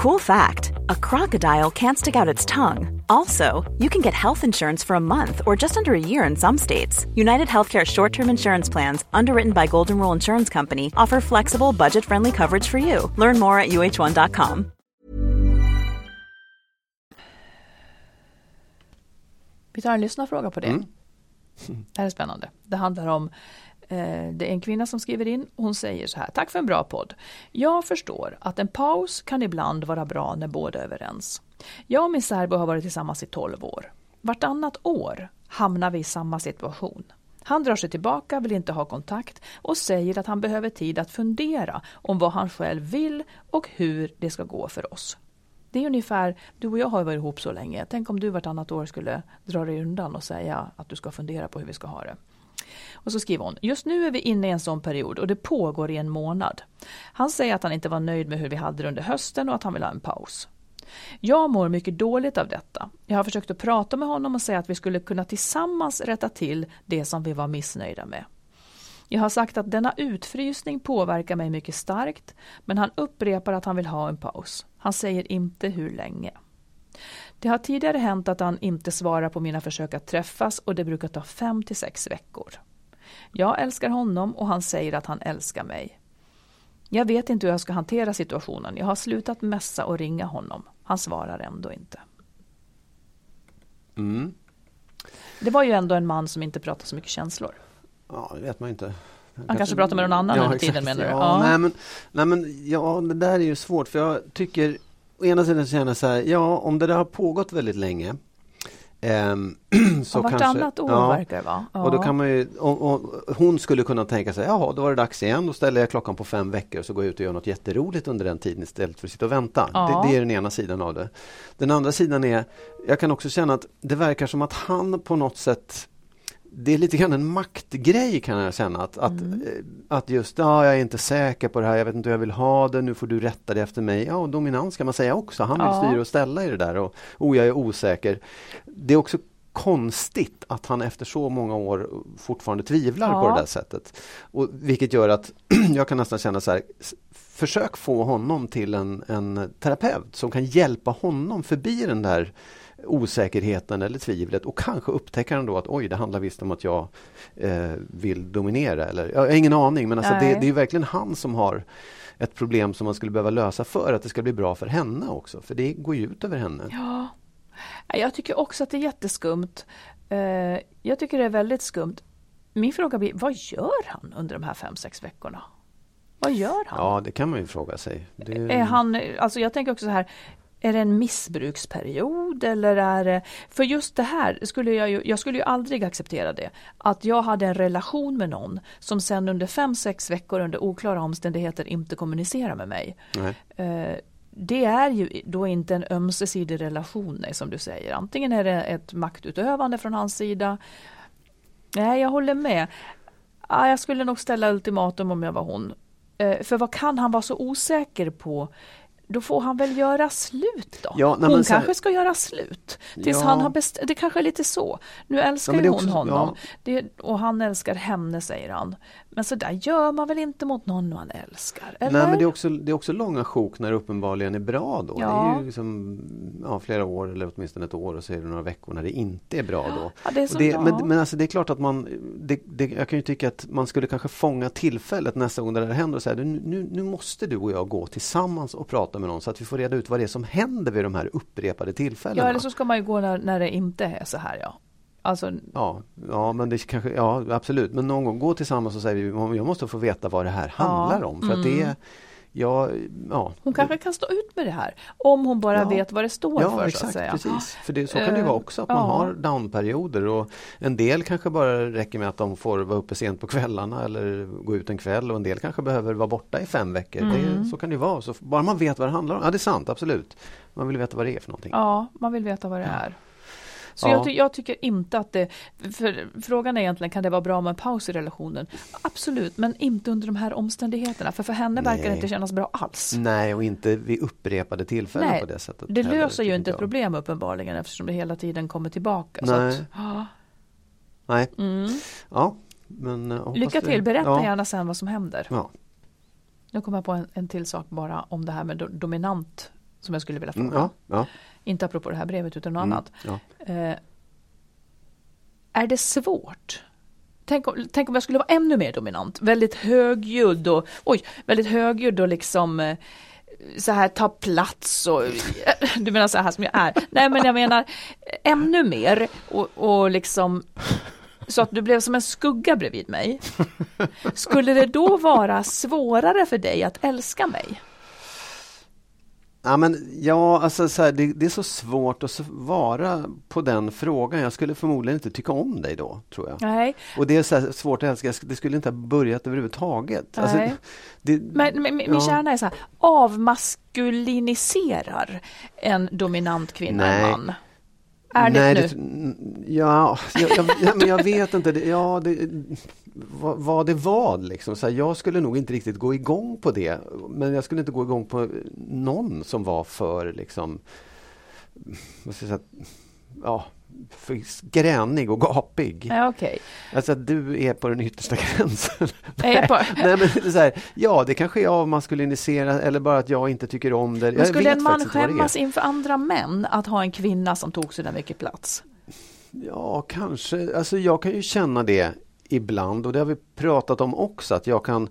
Cool fact a crocodile can't stick out its tongue. Also, you can get health insurance for a month or just under a year in some states. United Healthcare short term insurance plans, underwritten by Golden Rule Insurance Company, offer flexible, budget friendly coverage for you. Learn more at uh1.com. Vi tar en lyssnarfråga på det. Mm. Det här är spännande. Det handlar om Eh, det är en kvinna som skriver in och hon säger så här. Tack för en bra podd. Jag förstår att en paus kan ibland vara bra när båda är överens. Jag och min särbo har varit tillsammans i 12 år. Vartannat år hamnar vi i samma situation. Han drar sig tillbaka, vill inte ha kontakt och säger att han behöver tid att fundera om vad han själv vill och hur det ska gå för oss. Det är ungefär, du och jag har varit ihop så länge. Tänk om du vartannat år skulle dra dig undan och säga att du ska fundera på hur vi ska ha det. Och så skriver hon, just nu är vi inne i en sån period och det pågår i en månad. Han säger att han inte var nöjd med hur vi hade det under hösten och att han vill ha en paus. Jag mår mycket dåligt av detta. Jag har försökt att prata med honom och säga att vi skulle kunna tillsammans rätta till det som vi var missnöjda med. Jag har sagt att denna utfrysning påverkar mig mycket starkt, men han upprepar att han vill ha en paus. Han säger inte hur länge. Det har tidigare hänt att han inte svarar på mina försök att träffas och det brukar ta fem till sex veckor. Jag älskar honom och han säger att han älskar mig. Jag vet inte hur jag ska hantera situationen. Jag har slutat mässa och ringa honom. Han svarar ändå inte. Mm. Det var ju ändå en man som inte pratar så mycket känslor. Ja, det vet man inte. Han kanske, kanske pratar med någon annan ja, under tiden menar du? Ja, ja. Nej, men, nej, men ja, det där är ju svårt för jag tycker å ena sidan känner jag så här, ja om det där har pågått väldigt länge Um, så vartannat år ja, verkar det vara. Ja. Och då kan man ju, och, och, hon skulle kunna tänka sig, jaha då var det dags igen, då ställer jag klockan på fem veckor och så går jag ut och gör något jätteroligt under den tiden istället för att sitta och vänta. Ja. Det, det, är den ena sidan av det. Den andra sidan är, jag kan också känna att det verkar som att han på något sätt det är lite grann en maktgrej kan jag känna. Att, att, mm. Eh, att just, ja, jag är inte säker på det här, jag vet inte hur jag vill ha det, nu får du rätta det efter mig. Ja, dominans kan man säga också. Han vill ja. styra och ställa i det där och oh, jag är osäker. Det är också konstigt att han efter så många år fortfarande tvivlar ja. på det där sättet. Och, vilket gör att jag kan nästan känna så här, försök få honom till en, en terapeut som kan hjälpa honom förbi den där osäkerheten eller tvivlet och kanske upptäcker han då att oj, det handlar visst om att jag eh, vill dominera. Eller, jag har ingen aning, men alltså det, det, är verkligen han som har ett problem som man skulle behöva lösa för att det ska bli bra för henne också. För det går ju ut över henne. Ja, jag tycker också att det är jätteskumt. Eh, jag tycker det är väldigt skumt. Min fråga blir, vad gör han under de här fem, sex veckorna? Vad gör han? Ja, det kan man ju fråga sig. Det... Är han, alltså jag tänker också så här, är det en missbruksperiod eller är det... För just det här skulle jag ju, jag skulle ju aldrig acceptera det. Att jag hade en relation med någon som sen under fem, sex veckor under oklara omständigheter inte kommunicerar med mig. Nej. Eh, det är ju då inte en ömsesidig relation, som du säger. Antingen är det ett maktutövande från hans sida. Nej, jag håller med. Jag skulle nog ställa ultimatum om jag var hon. Eh, för vad kan han vara så osäker på? Då får han väl göra slut då. Ja, nej, hon kanske ska göra slut. Tills ja. han har bestämt, det kanske är lite så. Nu älskar ja, hon också, honom det, och han älskar henne säger han. Men så där gör man väl inte mot någon man älskar? Eller? Nej men det är, också, det är också långa sjok när det uppenbarligen är bra då. Det är ju liksom, ja, flera år eller åtminstone ett år och så är det några veckor när det inte är bra då. Ja, det är det, bra. Men, men alltså det är klart att man, det, det, jag kan ju tycka att man skulle kanske fånga tillfället nästa gång det där händer och säga nu, nu måste du och jag gå tillsammans och prata med någon så att vi får reda ut vad det är som händer vid de här upprepade tillfällena. Ja eller så ska man ju gå när, när det inte är så här ja. Alltså... Ja, ja, men det kanske, ja absolut. Men någon gång gå tillsammans och säga jag måste få veta vad det här handlar ja, om. För mm. det. Ja, ja. Hon kanske kan stå ut med det här om hon bara ja. vet vad det står ja, för. Exakt, så att säga. Precis. För det, så kan det vara också, att man har downperioder och en del kanske bara räcker med att de får vara uppe sent på kvällarna eller gå ut en kväll och en del kanske behöver vara borta i fem veckor. Mm. Det, så kan det vara. Så bara man vet vad det handlar om. Ja, det är sant, absolut. Man vill veta vad det är för någonting. Ja, man vill veta vad det är. Så ja. jag, ty jag, tycker inte att det, för frågan är egentligen kan det vara bra med en paus i relationen? Absolut, men inte under de här omständigheterna. För för henne verkar det inte kännas bra alls. Nej, och inte vid upprepade tillfällen Nej, på det sättet. Det heller, löser ju inte ett problem uppenbarligen eftersom det hela tiden kommer tillbaka. Nej. Att, ja. Nej. Mm. Ja, men, eh, Lycka till, berätta ja. gärna sen vad som händer. Ja. Nu kommer jag på en, en till sak bara om det här med do, dominant som jag skulle vilja fråga. Mm, ja, ja. Inte apropå det här brevet utan något Mm, annat. ja. Eh, är det svårt? Tänk om, tänk om jag skulle vara ännu mer dominant, väldigt högljudd och, oj, väldigt högljudd och liksom eh, så här ta plats och du menar så här som jag är. Nej men jag menar ännu mer och, och liksom så att du blev som en skugga bredvid mig. Skulle det då vara svårare för dig att älska mig? Ja, men, ja alltså så här, det, det, är så svårt att svara på den frågan. Jag skulle förmodligen inte tycka om dig då, tror jag. Nej. Och det är så svårt att älska, det skulle inte ha börjat överhuvudtaget. Alltså. Alltså, det, men, men min ja. kärna är så här, avmaskuliniserar en dominant kvinna Nej. en man? Är det Nej, nu? Det, ja, jag, jag, jag, men jag vet inte. Det, ja, det, vad, vad det var liksom. Så här, jag skulle nog inte riktigt gå igång på det. Men jag skulle inte gå igång på någon som var för liksom vad ska jag säga, ja, för gränig och gapig. Ja, okay. Alltså att du är på den yttersta gränsen. Nej. Nej, men så här, ja, det kanske är avmaskulinisera eller bara att jag inte tycker om det. Men skulle en man skämmas inför andra män att ha en kvinna som tog så där mycket plats? Ja, kanske. Alltså jag kan ju känna det ibland och det har vi pratat om också att jag kan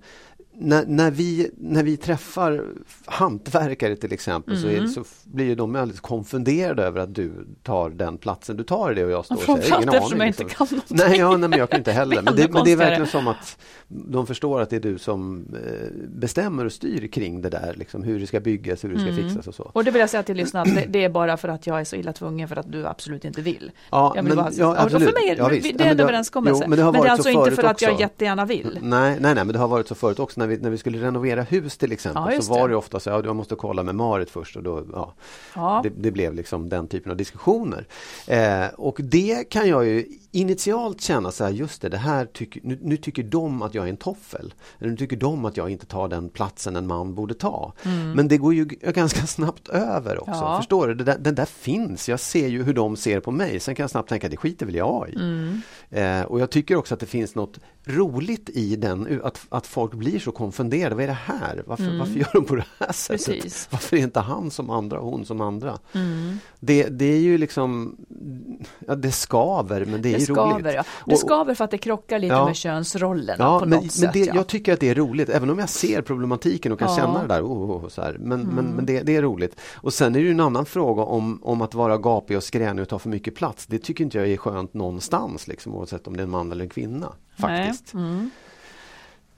när, när, vi, när vi träffar hantverkare till exempel mm. så, är, så blir de alldeles konfunderade över att du tar den platsen du tar det och jag står och säger ingen aning. jag inte kan någonting. Nej, ja, nej, men jag kan inte heller. men, det, men det är verkligen som att de förstår att det är du som eh, bestämmer och styr kring det där, liksom, hur det ska byggas, hur det ska mm. fixas och så. Och det vill jag säga till lyssnarna, det, det, är bara för att jag är så illa tvungen för att du absolut inte vill. Ja, jag vill men, bara, ja, absolut. För mig, ja, det är en överenskommelse. men det, har men det är alltså inte för att jag också. jättegärna vill. Nej, nej, nej, men det har varit så förut också när vi, när vi skulle renovera hus till exempel. Ja, så var det ofta så att ja, jag måste kolla med Marit först och då, ja, ja. Det, det, blev liksom den typen av diskussioner. Eh, och det kan jag ju initialt känna så här, just det, det här tycker, nu, nu, tycker de att jag är en toffel. Eller nu tycker de att jag inte tar den platsen en man borde ta. Mm. Men det går ju ganska snabbt över också. Ja. Förstår du? Där, den där finns. Jag ser ju hur de ser på mig. Sen kan jag snabbt tänka, det skiter väl jag i. Mm. Eh, och jag tycker också att det finns något roligt i den, att, att folk blir så konfunderade. Vad är det här? Varför, varför gör de på det här sättet? Mm. Precis. Varför är inte han som andra och hon som andra? Mm. Det, det är ju liksom, ja, det skaver men det är Det skaver, roligt. ja. Och- Det skaver för att det krockar lite Ja. med könsrollerna Ja, på men, något sätt. men det, ja. jag tycker att det är roligt, även om jag ser problematiken och kan Ja. Mm. känna det där. Oh, oh, så här. Men, men, men det, det är roligt. Och sen är det ju en annan fråga om, om att vara gapig och skränig och ta för mycket plats. Det tycker inte jag är skönt någonstans, liksom, oavsett om det är en man eller en kvinna. Faktiskt. Mm.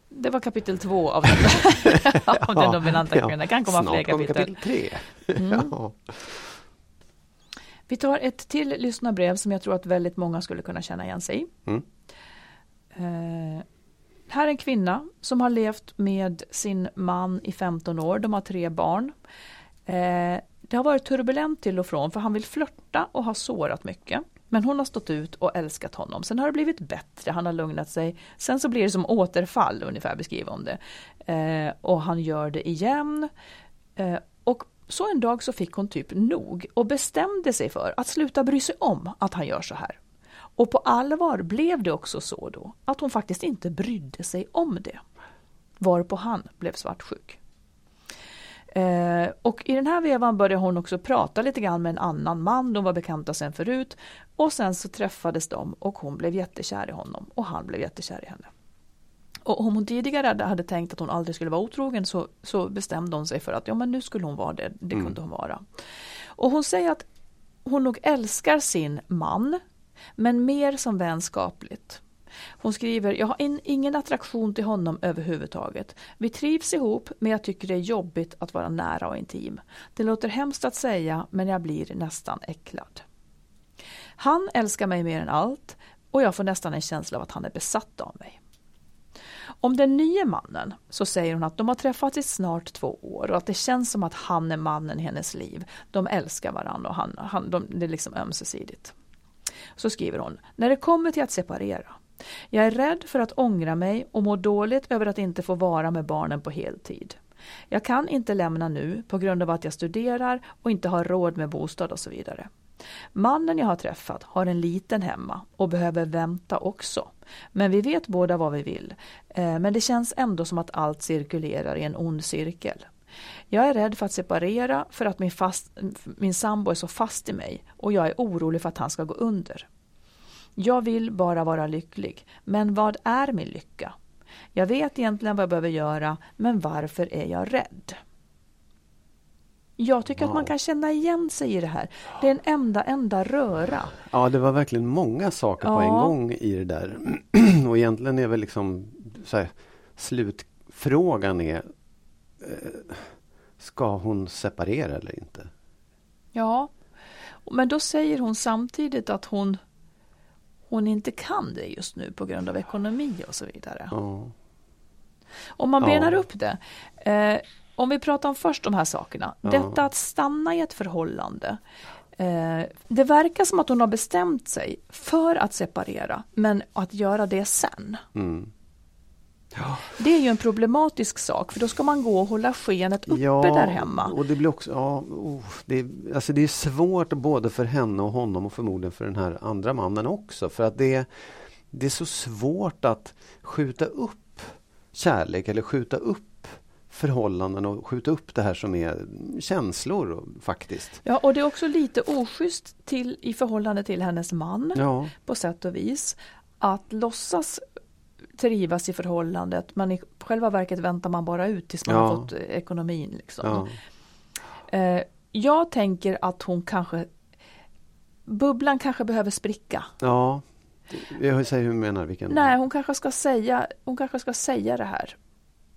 Det var kapitel två av den, av den dominanta kvinnan. Det kan komma Snart fler kapitel. kapitel tre. Mm. Vi tar ett till lyssnarbrev som jag tror att väldigt många skulle kunna känna igen sig i. Mm. Eh, här är en kvinna som har levt med sin man i 15 år. De har tre barn. Eh, det har varit turbulent till och från för han vill flörta och har sårat mycket. Men hon har stått ut och älskat honom. Sen har det blivit bättre, han har lugnat sig. Sen så blir det som återfall, ungefär beskriver hon det. Eh, och han gör det igen. Eh, så en dag så fick hon typ nog och bestämde sig för att sluta bry sig om att han gör så här. Och på allvar blev det också så då att hon faktiskt inte brydde sig om det. Varpå han blev svartsjuk. Eh, och i den här vevan började hon också prata lite grann med en annan man, de var bekanta sen förut. Och sen så träffades de och hon blev jättekär i honom och han blev jättekär i henne. Och om hon tidigare hade tänkt att hon aldrig skulle vara otrogen så, så bestämde hon sig för att ja, men nu skulle hon vara det, det kunde hon vara. Och hon säger att hon nog älskar sin man, men mer som vänskapligt. Hon skriver, jag har in, ingen attraktion till honom överhuvudtaget. Vi trivs ihop, men jag tycker det är jobbigt att vara nära och intim. Det låter hemskt att säga, men jag blir nästan äcklad. Han älskar mig mer än allt och jag får nästan en känsla av att han är besatt av mig. Om den nya mannen så säger hon att de har träffats i snart två år och att det känns som att han är mannen i hennes liv. De älskar varandra och han, han, de, det är liksom ömsesidigt. Så skriver hon, när det kommer till att separera. Jag är rädd för att ångra mig och mår dåligt över att inte få vara med barnen på heltid. Jag kan inte lämna nu på grund av att jag studerar och inte har råd med bostad och så vidare. Mannen jag har träffat har en liten hemma och behöver vänta också. Men vi vet båda vad vi vill. Eh, men det känns ändå som att allt cirkulerar i en ond cirkel. Jag är rädd för att separera för att min, fast, min sambo är så fast i mig och jag är orolig för att han ska gå under. Jag vill bara vara lycklig, men vad är min lycka? Jag vet egentligen vad jag behöver göra, men varför är jag rädd? Jag tycker att man Wow. kan känna igen sig i det här. Det är en enda, enda röra. Ja, det var verkligen många saker på en Ja. gång i det där. Och egentligen är väl liksom så här, slutfrågan är eh, Ska hon separera eller inte? Ja, men då säger hon samtidigt att hon, hon inte kan det just nu på grund av ekonomi och så vidare. Ja. Om man Ja. benar upp det. Eh, om vi pratar om först de här sakerna. Ja. Detta att stanna i ett förhållande. Eh, det verkar som att hon har bestämt sig för att separera, men att göra det sen. Mm. Det är ju en problematisk sak, för då ska man gå och hålla skenet uppe Ja, där hemma. och det blir också, ja, oh, det, är, alltså det är svårt både för henne och honom och förmodligen för den här andra mannen också. För att det, det är så svårt att skjuta upp kärlek eller skjuta upp förhållanden och skjuta upp det här som är känslor faktiskt. Ja, och det är också lite oschysst till, i förhållande till hennes man Ja, på sätt och vis. Att låtsas trivas i förhållandet men i själva verket väntar man bara ut tills man Ja. har fått eh, ekonomin. Liksom. ja, Eh, jag tänker att hon kanske Bubblan kanske behöver spricka. ja. Jag säger hur du menar, vilken? Nej, hon kanske ska säga, hon kanske ska säga det här.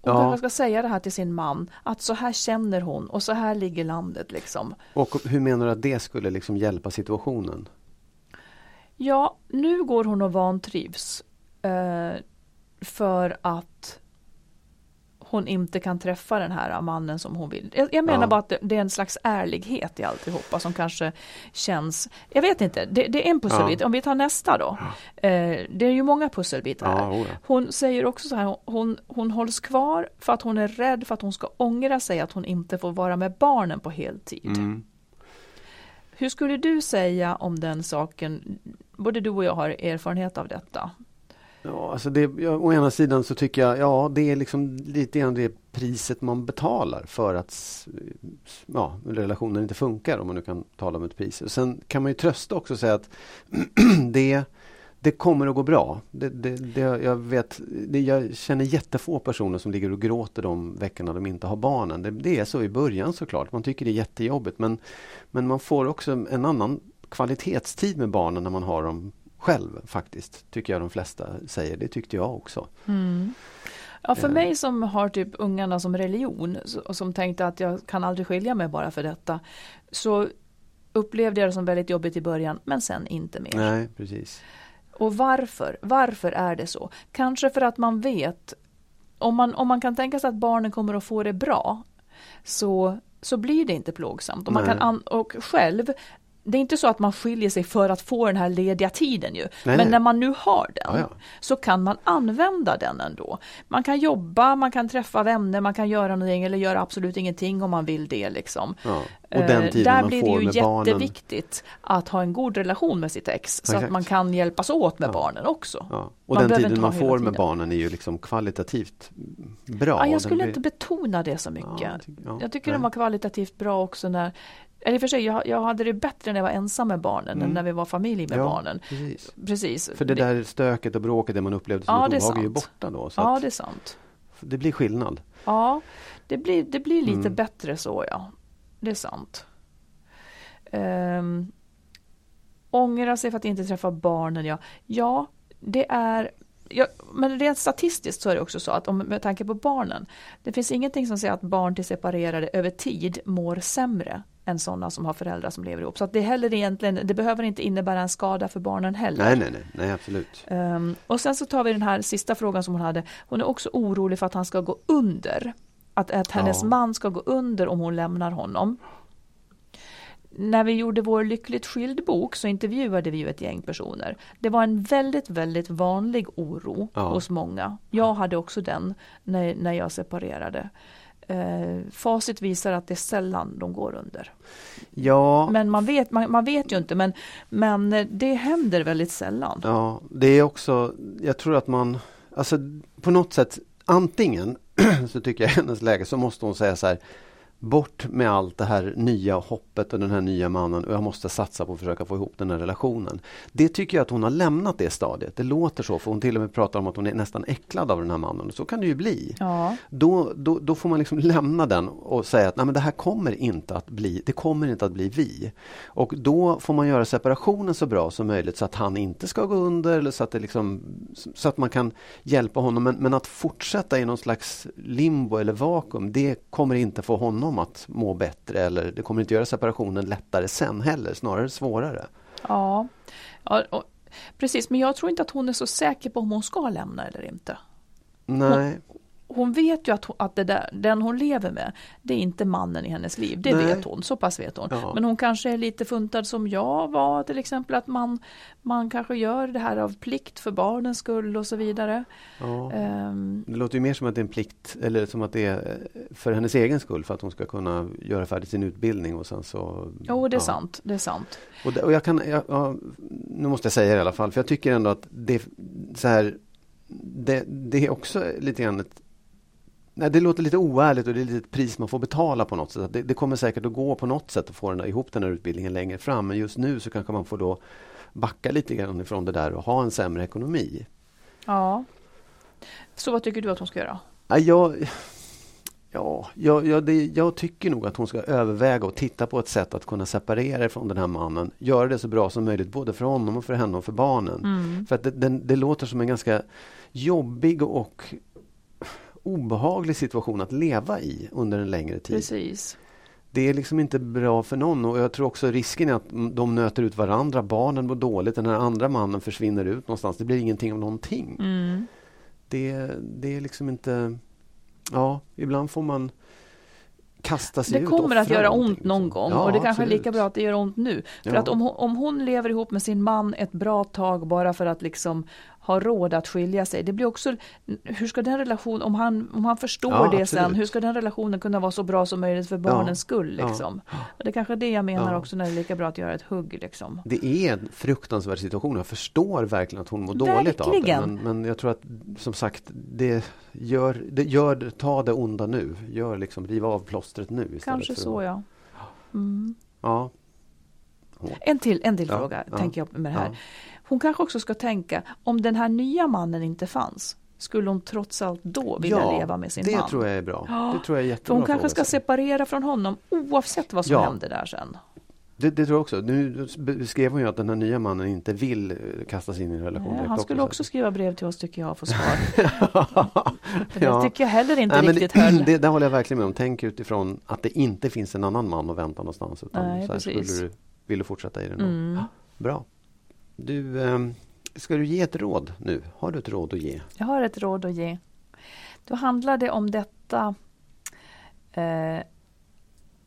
Hon Ja. kanske ska säga det här till sin man. Att så här känner hon och så här ligger landet liksom. Och hur menar du att det skulle liksom hjälpa situationen? Ja, nu går hon och vantrivs. Eh, för att hon inte kan träffa den här mannen som hon vill. Jag, jag menar Ja. bara att det, det är en slags ärlighet i alltihopa som kanske känns, jag vet inte, det, det är en pusselbit. Om vi tar nästa då. Eh, det är ju många pusselbitar här. Ja, oh ja. Hon säger också så här, hon, hon hålls kvar för att hon är rädd för att hon ska ångra sig att hon inte får vara med barnen på heltid. Mm. Hur skulle du säga om den saken? Både du och jag har erfarenhet av detta. Ja, alltså det, ja, å ena sidan så tycker jag, ja det är liksom lite grann det priset man betalar för att ja, relationen inte funkar om man nu kan tala om ett pris. Och sen kan man ju trösta också och säga att det, det kommer att gå bra. Det, det, det, jag, vet, det, jag känner jättefå personer som ligger och gråter de veckorna de inte har barnen. Det, det är så i början såklart. Man tycker det är jättejobbigt men, men man får också en annan kvalitetstid med barnen när man har dem själv faktiskt. Tycker jag de flesta säger. Det tyckte jag också. Mm. Ja, för Eh. mig som har typ ungarna som religion och som tänkte att jag kan aldrig skilja mig bara för detta. Så upplevde jag det som väldigt jobbigt i början men sen inte mer. Nej, precis. Och varför? Varför är det så? Kanske för att man vet om man, om man kan tänka sig att barnen kommer att få det bra så, så blir det inte plågsamt. Och, man Nej. kan an, och själv, det är inte så att man skiljer sig för att få den här lediga tiden ju. Nej, Men nej. när man nu har den Ja, ja. så kan man använda den ändå. Man kan jobba, man kan träffa vänner, man kan göra någonting eller göra absolut ingenting om man vill det. Liksom. Ja. Och den Eh, tiden Där man blir får det ju med barnen. jätteviktigt att ha en god relation med sitt ex så Exakt. att man kan hjälpas åt med barnen också. Och Man den tiden man får med tiden. barnen är ju liksom kvalitativt bra. Ja, jag Den skulle blir- inte betona det så mycket. Ja, jag tycker- ja, jag tycker den var kvalitativt bra också när eller för sig, jag, jag hade det bättre när jag var ensam med barnen än när vi var familj med Mm. ja, barnen. Precis. Precis. För det där stöket och bråket, det man upplevde som Ja, ett obehag, är ju borta då. Ja, det är sant. det blir skillnad. Ja, det blir, det blir lite Mm. bättre så ja. Det är sant. Um, ångra sig för att inte träffa barnen, ja. Ja, det är Ja, men rent statistiskt så är det också så att om, med tanke på barnen, det finns ingenting som säger att barn till separerade över tid mår sämre än sådana som har föräldrar som lever ihop. Så det, heller egentligen, det behöver inte innebära en skada för barnen heller. Nej, nej, nej, nej absolut. Ehm, och sen så tar vi den här sista frågan som hon hade. Hon är också orolig för att han ska gå under. Att, att hennes Ja. man ska gå under om hon lämnar honom. När vi gjorde vår Lyckligt skild bok så intervjuade vi ju ett gäng personer. Det var en väldigt, väldigt vanlig oro Ja. hos många. Jag hade också den när, när jag separerade. Eh, facit visar att det är sällan de går under. Ja, Men man vet, man, man vet ju inte, men, men eh, det händer väldigt sällan. ja, det är också, jag tror att man, alltså på något sätt, antingen så tycker jag i hennes läge så måste hon säga så här, bort med allt det här nya hoppet och den här nya mannen och jag måste satsa på att försöka få ihop den här relationen. Det tycker jag att hon har lämnat det stadiet. Det låter så för hon till och med pratar om att hon är nästan äcklad av den här mannen. Så kan det ju bli. Ja. Då, då, då får man liksom lämna den och säga att Nej, men det här kommer inte att bli, det kommer inte att bli vi. Och då får man göra separationen så bra som möjligt så att han inte ska gå under eller så att, det liksom, så att man kan hjälpa honom. Men, men att fortsätta i någon slags limbo eller vakuum, det kommer inte få honom att må bättre eller det kommer inte göra separationen lättare sen heller, snarare svårare. Ja, ja och, precis. Men jag tror inte att hon är så säker på om hon ska lämna eller inte. Nej, Hon vet ju att, hon, att det där, den hon lever med, det är inte mannen i hennes liv. Det Nej. vet hon, så pass vet hon. Ja. Men hon kanske är lite funtad som jag var, till exempel att man, man kanske gör det här av plikt för barnens skull och så vidare. ja. Ehm, Det låter ju mer som att det är en plikt eller som att det är eh, för hennes egen skull för att hon ska kunna göra färdigt sin utbildning och sen så... jo, det är ja. sant. Det är sant. Och, det, och jag kan, jag, ja, nu måste jag säga det i alla fall, för jag tycker ändå att det, så här, det, det är också lite grann ett Nej, det låter lite oärligt och det är lite ett pris man får betala på något sätt. Det, det kommer säkert att gå på något sätt att få den där, ihop den här utbildningen längre fram. Men just nu så kanske man får då backa lite grann ifrån det där och ha en sämre ekonomi. Ja. Så vad tycker du att hon ska göra? Ja, jag, ja, jag, det, jag tycker nog att hon ska överväga och titta på ett sätt att kunna separera från den här mannen. Göra det så bra som möjligt både för honom och för henne och för barnen. För att det, den, det låter som en ganska jobbig och obehaglig situation att leva i under en längre tid. Precis. Det är liksom inte bra för någon och jag tror också risken är att de nöter ut varandra. Barnen mår dåligt, den här andra mannen försvinner ut någonstans. Det blir ingenting av någonting. Mm. Det, det är liksom inte... Ja, ibland får man kasta sig Det ut kommer och att göra ont någon gång Ja, och det kanske är lika bra att det gör ont nu. För Ja. att om om hon lever ihop med sin man ett bra tag bara för att liksom har råd att skilja sig. Det blir också, hur ska den relationen, om han, om han förstår Ja, det absolut. sen, hur ska den relationen kunna vara så bra som möjligt för barnens Ja, skull? ja. Liksom? Och det är kanske det jag menar Ja. också när det är lika bra att göra ett hugg. Liksom. Det är en fruktansvärd situation. Jag förstår verkligen att hon mår dåligt av det. Men, men jag tror att som sagt, det gör, det gör, ta det onda nu. Gör liksom, riv av plåstret nu istället. Kanske för så att, ja. Mm. Ja, En till, en till Ja, fråga ja, tänker jag med det här. Hon kanske också ska tänka, om den här nya mannen inte fanns, skulle hon trots allt då vilja ja leva med sin det man? tror jag är bra. Ja, Det tror jag är jättebra hon kanske ska ställa. separera från honom oavsett vad som Ja. händer där sen. det, det tror jag också. Nu beskrev hon ju att den här nya mannen inte vill eh, kasta sig in i en relation. Nej, direkt han skulle så. också skriva brev till oss tycker jag och få svar. Det Ja. tycker jag heller inte Nej, men riktigt det, höll. det, där håller jag verkligen med om. Tänk utifrån att det inte finns en annan man att vänta någonstans. Utan Nej, så här, precis. skulle du, vill du fortsätta i det då? Mm. Bra. Du, ehm, ska du ge ett råd nu? Har du ett råd att ge? Jag har ett råd att ge. Då handlar det om detta eh,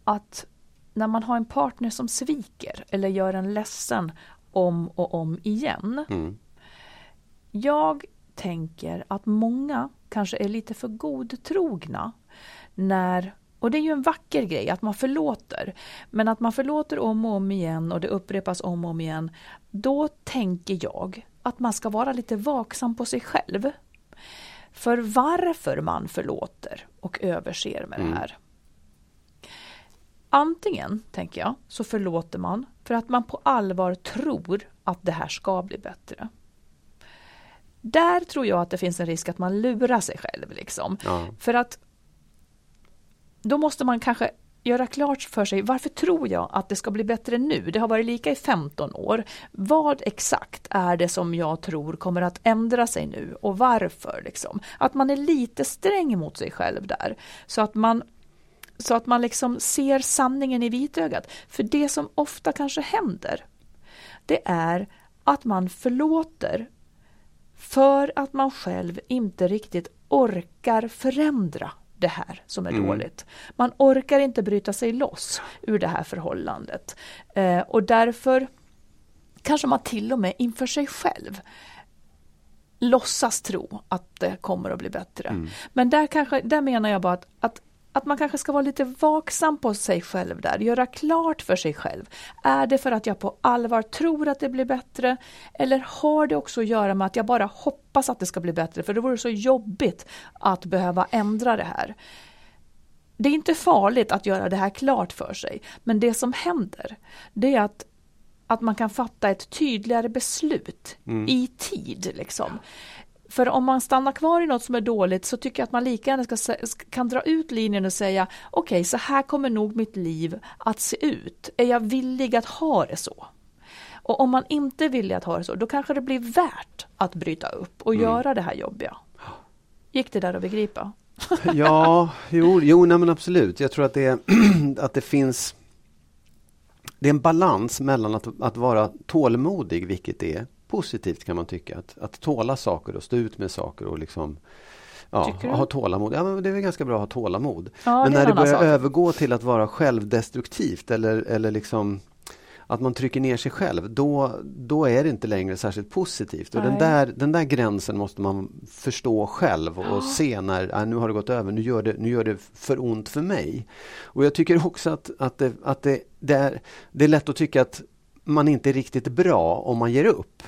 att när man har en partner som sviker eller gör en ledsen om och om igen. Mm. Jag tänker att många kanske är lite för godtrogna när och det är ju en vacker grej att man förlåter. Men att man förlåter om och om igen och det upprepas om och om igen. Då tänker jag att man ska vara lite vaksam på sig själv. För varför man förlåter och överser med det här. Antingen, tänker jag, så förlåter man för att man på allvar tror att det här ska bli bättre. Där tror jag att det finns en risk att man lurar sig själv. Liksom. Ja. För att då måste man kanske göra klart för sig varför tror jag att det ska bli bättre nu? Det har varit lika i 15 år. Vad exakt är det som jag tror kommer att ändra sig nu och varför? Liksom? Att man är lite sträng mot sig själv där. Så att man så att man liksom ser sanningen i vitögat. För det som ofta kanske händer, det är att man förlåter för att man själv inte riktigt orkar förändra det här som är dåligt. Man orkar inte bryta sig loss ur det här förhållandet. Eh, och därför kanske man till och med inför sig själv låtsas tro att det kommer att bli bättre. Men där, kanske, där menar jag bara att, att att man kanske ska vara lite vaksam på sig själv där, göra klart för sig själv. Är det för att jag på allvar tror att det blir bättre? Eller har det också att göra med att jag bara hoppas att det ska bli bättre? För det vore så jobbigt att behöva ändra det här. Det är inte farligt att göra det här klart för sig, men det som händer, det är att att man kan fatta ett tydligare beslut i tid. Liksom. För om man stannar kvar i något som är dåligt så tycker jag att man lika gärna ska, kan dra ut linjen och säga okej, så här kommer nog mitt liv att se ut. Är jag villig att ha det så? Och om man inte är villig att ha det så, då kanske det blir värt att bryta upp och göra det här jobbiga. Gick det där att begripa? Ja, jo, jo nej men absolut. Jag tror att det, att det finns det är en balans mellan att, att vara tålmodig, vilket är positivt kan man tycka. Att, att tåla saker och stå ut med saker och liksom ja, ha tålamod. Ja, men det är väl ganska bra att ha tålamod. Ja, men det är när det börjar sak. övergå till att vara självdestruktivt eller, eller liksom att man trycker ner sig själv, då, då är det inte längre särskilt positivt. Och den där, den där gränsen måste man förstå själv och se när äh, nu har det gått över, nu gör det, nu gör det för ont för mig. Och jag tycker också att, att, det, att det, det, är, det är lätt att tycka att man inte är riktigt bra om man ger upp.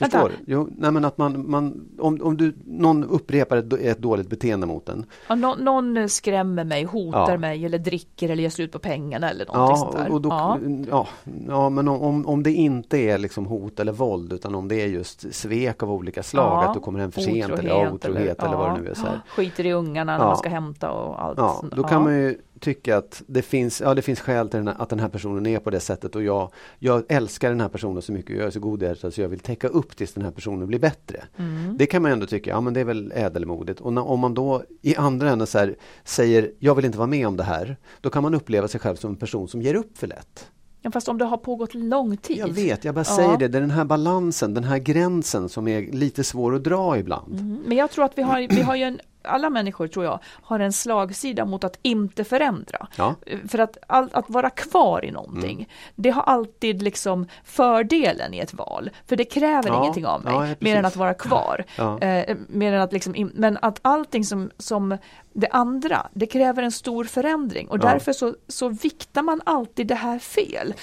Vänta. Förstår du? Jo, nej men att man, man, om, om du, någon upprepar ett, ett dåligt beteende mot en Ja, nå- någon skrämmer mig, hotar Ja. mig eller dricker eller ger slut på pengarna eller någonting sånt Ja, där. och då, ja. ja. Ja, men om- om, det inte är liksom hot eller våld utan om det är just svek av olika slag, att du kommer hem för sent eller ja, otrohet eller, vad det nu är. Så här. Skiter i ungarna när man ska hämta och allt. Ja, sånt. då kan man ju tycka att det finns, ja, det finns skäl till den här, att den här personen är på det sättet och jag, jag älskar den här personen så mycket och jag är så godhjärtad så jag vill täcka upp tills den här personen blir bättre. Mm. Det kan man ändå tycka, ja men det är väl ädelmodigt. Och när, om man då i andra änden här, säger jag vill inte vara med om det här, då kan man uppleva sig själv som en person som ger upp för lätt. Ja, fast om det har pågått lång tid. Jag vet, jag bara Ja. säger det, det är den här balansen, den här gränsen som är lite svår att dra ibland. Mm, Men jag tror att vi har, vi har ju en alla människor tror jag har en slagsida mot att inte förändra. Ja. För att, all, att vara kvar i någonting, Mm. det har alltid liksom fördelen i ett val. För det kräver Ja, ingenting av mig, ja, mer än att vara kvar. Eh, mer än att liksom, in, men att allting som, som det andra, det kräver en stor förändring och därför så, så viktar man alltid det här fel.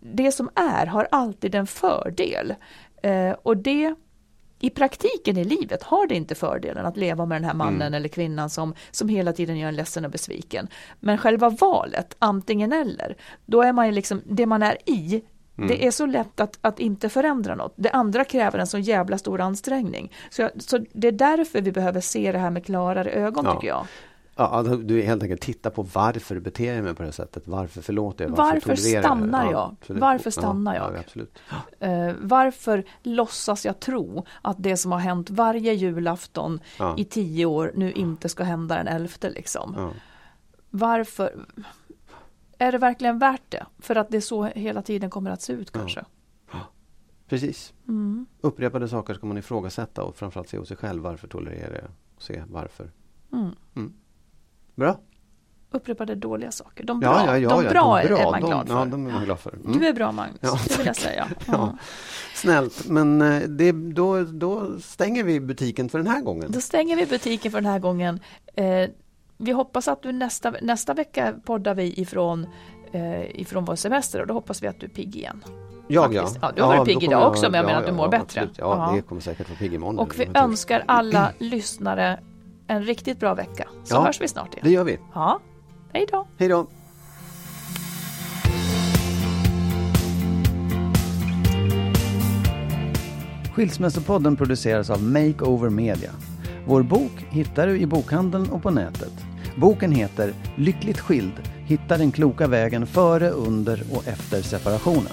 Det som är har alltid en fördel. Eh, och det i praktiken i livet har det inte fördelen att leva med den här mannen Mm. eller kvinnan som, som hela tiden gör en ledsen och besviken. Men själva valet, antingen eller, då är man ju liksom, det man är i, Mm. det är så lätt att, att inte förändra något. Det andra kräver en så jävla stor ansträngning. Så, jag, så det är därför vi behöver se det här med klarare ögon Ja. tycker jag. Ja, du helt enkelt titta på varför beter jag mig på det sättet. Varför förlåter jag? Varför jag? stannar jag? absolut. Varför stannar jag? Ja, absolut. Eh, varför låtsas jag tro att det som har hänt varje julafton Ja. i tio år nu inte ska hända den elfte liksom? Ja. Varför? Är det verkligen värt det? För att det är så hela tiden kommer att se ut kanske? Precis. Mm. Upprepade saker ska man ifrågasätta och framförallt se hos sig själv. Varför tolererar jag? Se varför. Mm. Bra. Upprepade dåliga saker. De bra, Ja, ja, ja, de ja, bra, de är man de, glad för. Ja, de är man glad för. Mm. Du är bra Magnus, Ja, det vill jag säga. Ja. Snällt, men eh, det, då, då stänger vi butiken för den här gången. Då stänger vi butiken för den här gången. Eh, vi hoppas att du nästa, nästa vecka poddar vi ifrån, eh, ifrån vår semester och då hoppas vi att du är pigg igen. Jag ja. Ja, du har varit då pigg idag också, men jag menar att du mår bättre. absolut. Ja, Ja. det kommer säkert vara pigg imorgon. Och vi önskar alla lyssnare en riktigt bra vecka. Så Ja, hörs vi snart igen. Det gör vi. Ja, hej då. Hej då. Skilsmässopodden produceras av Makeover Media. Vår bok hittar du i bokhandeln och på nätet. Boken heter Lyckligt skild. Hitta den kloka vägen före, under och efter separationen.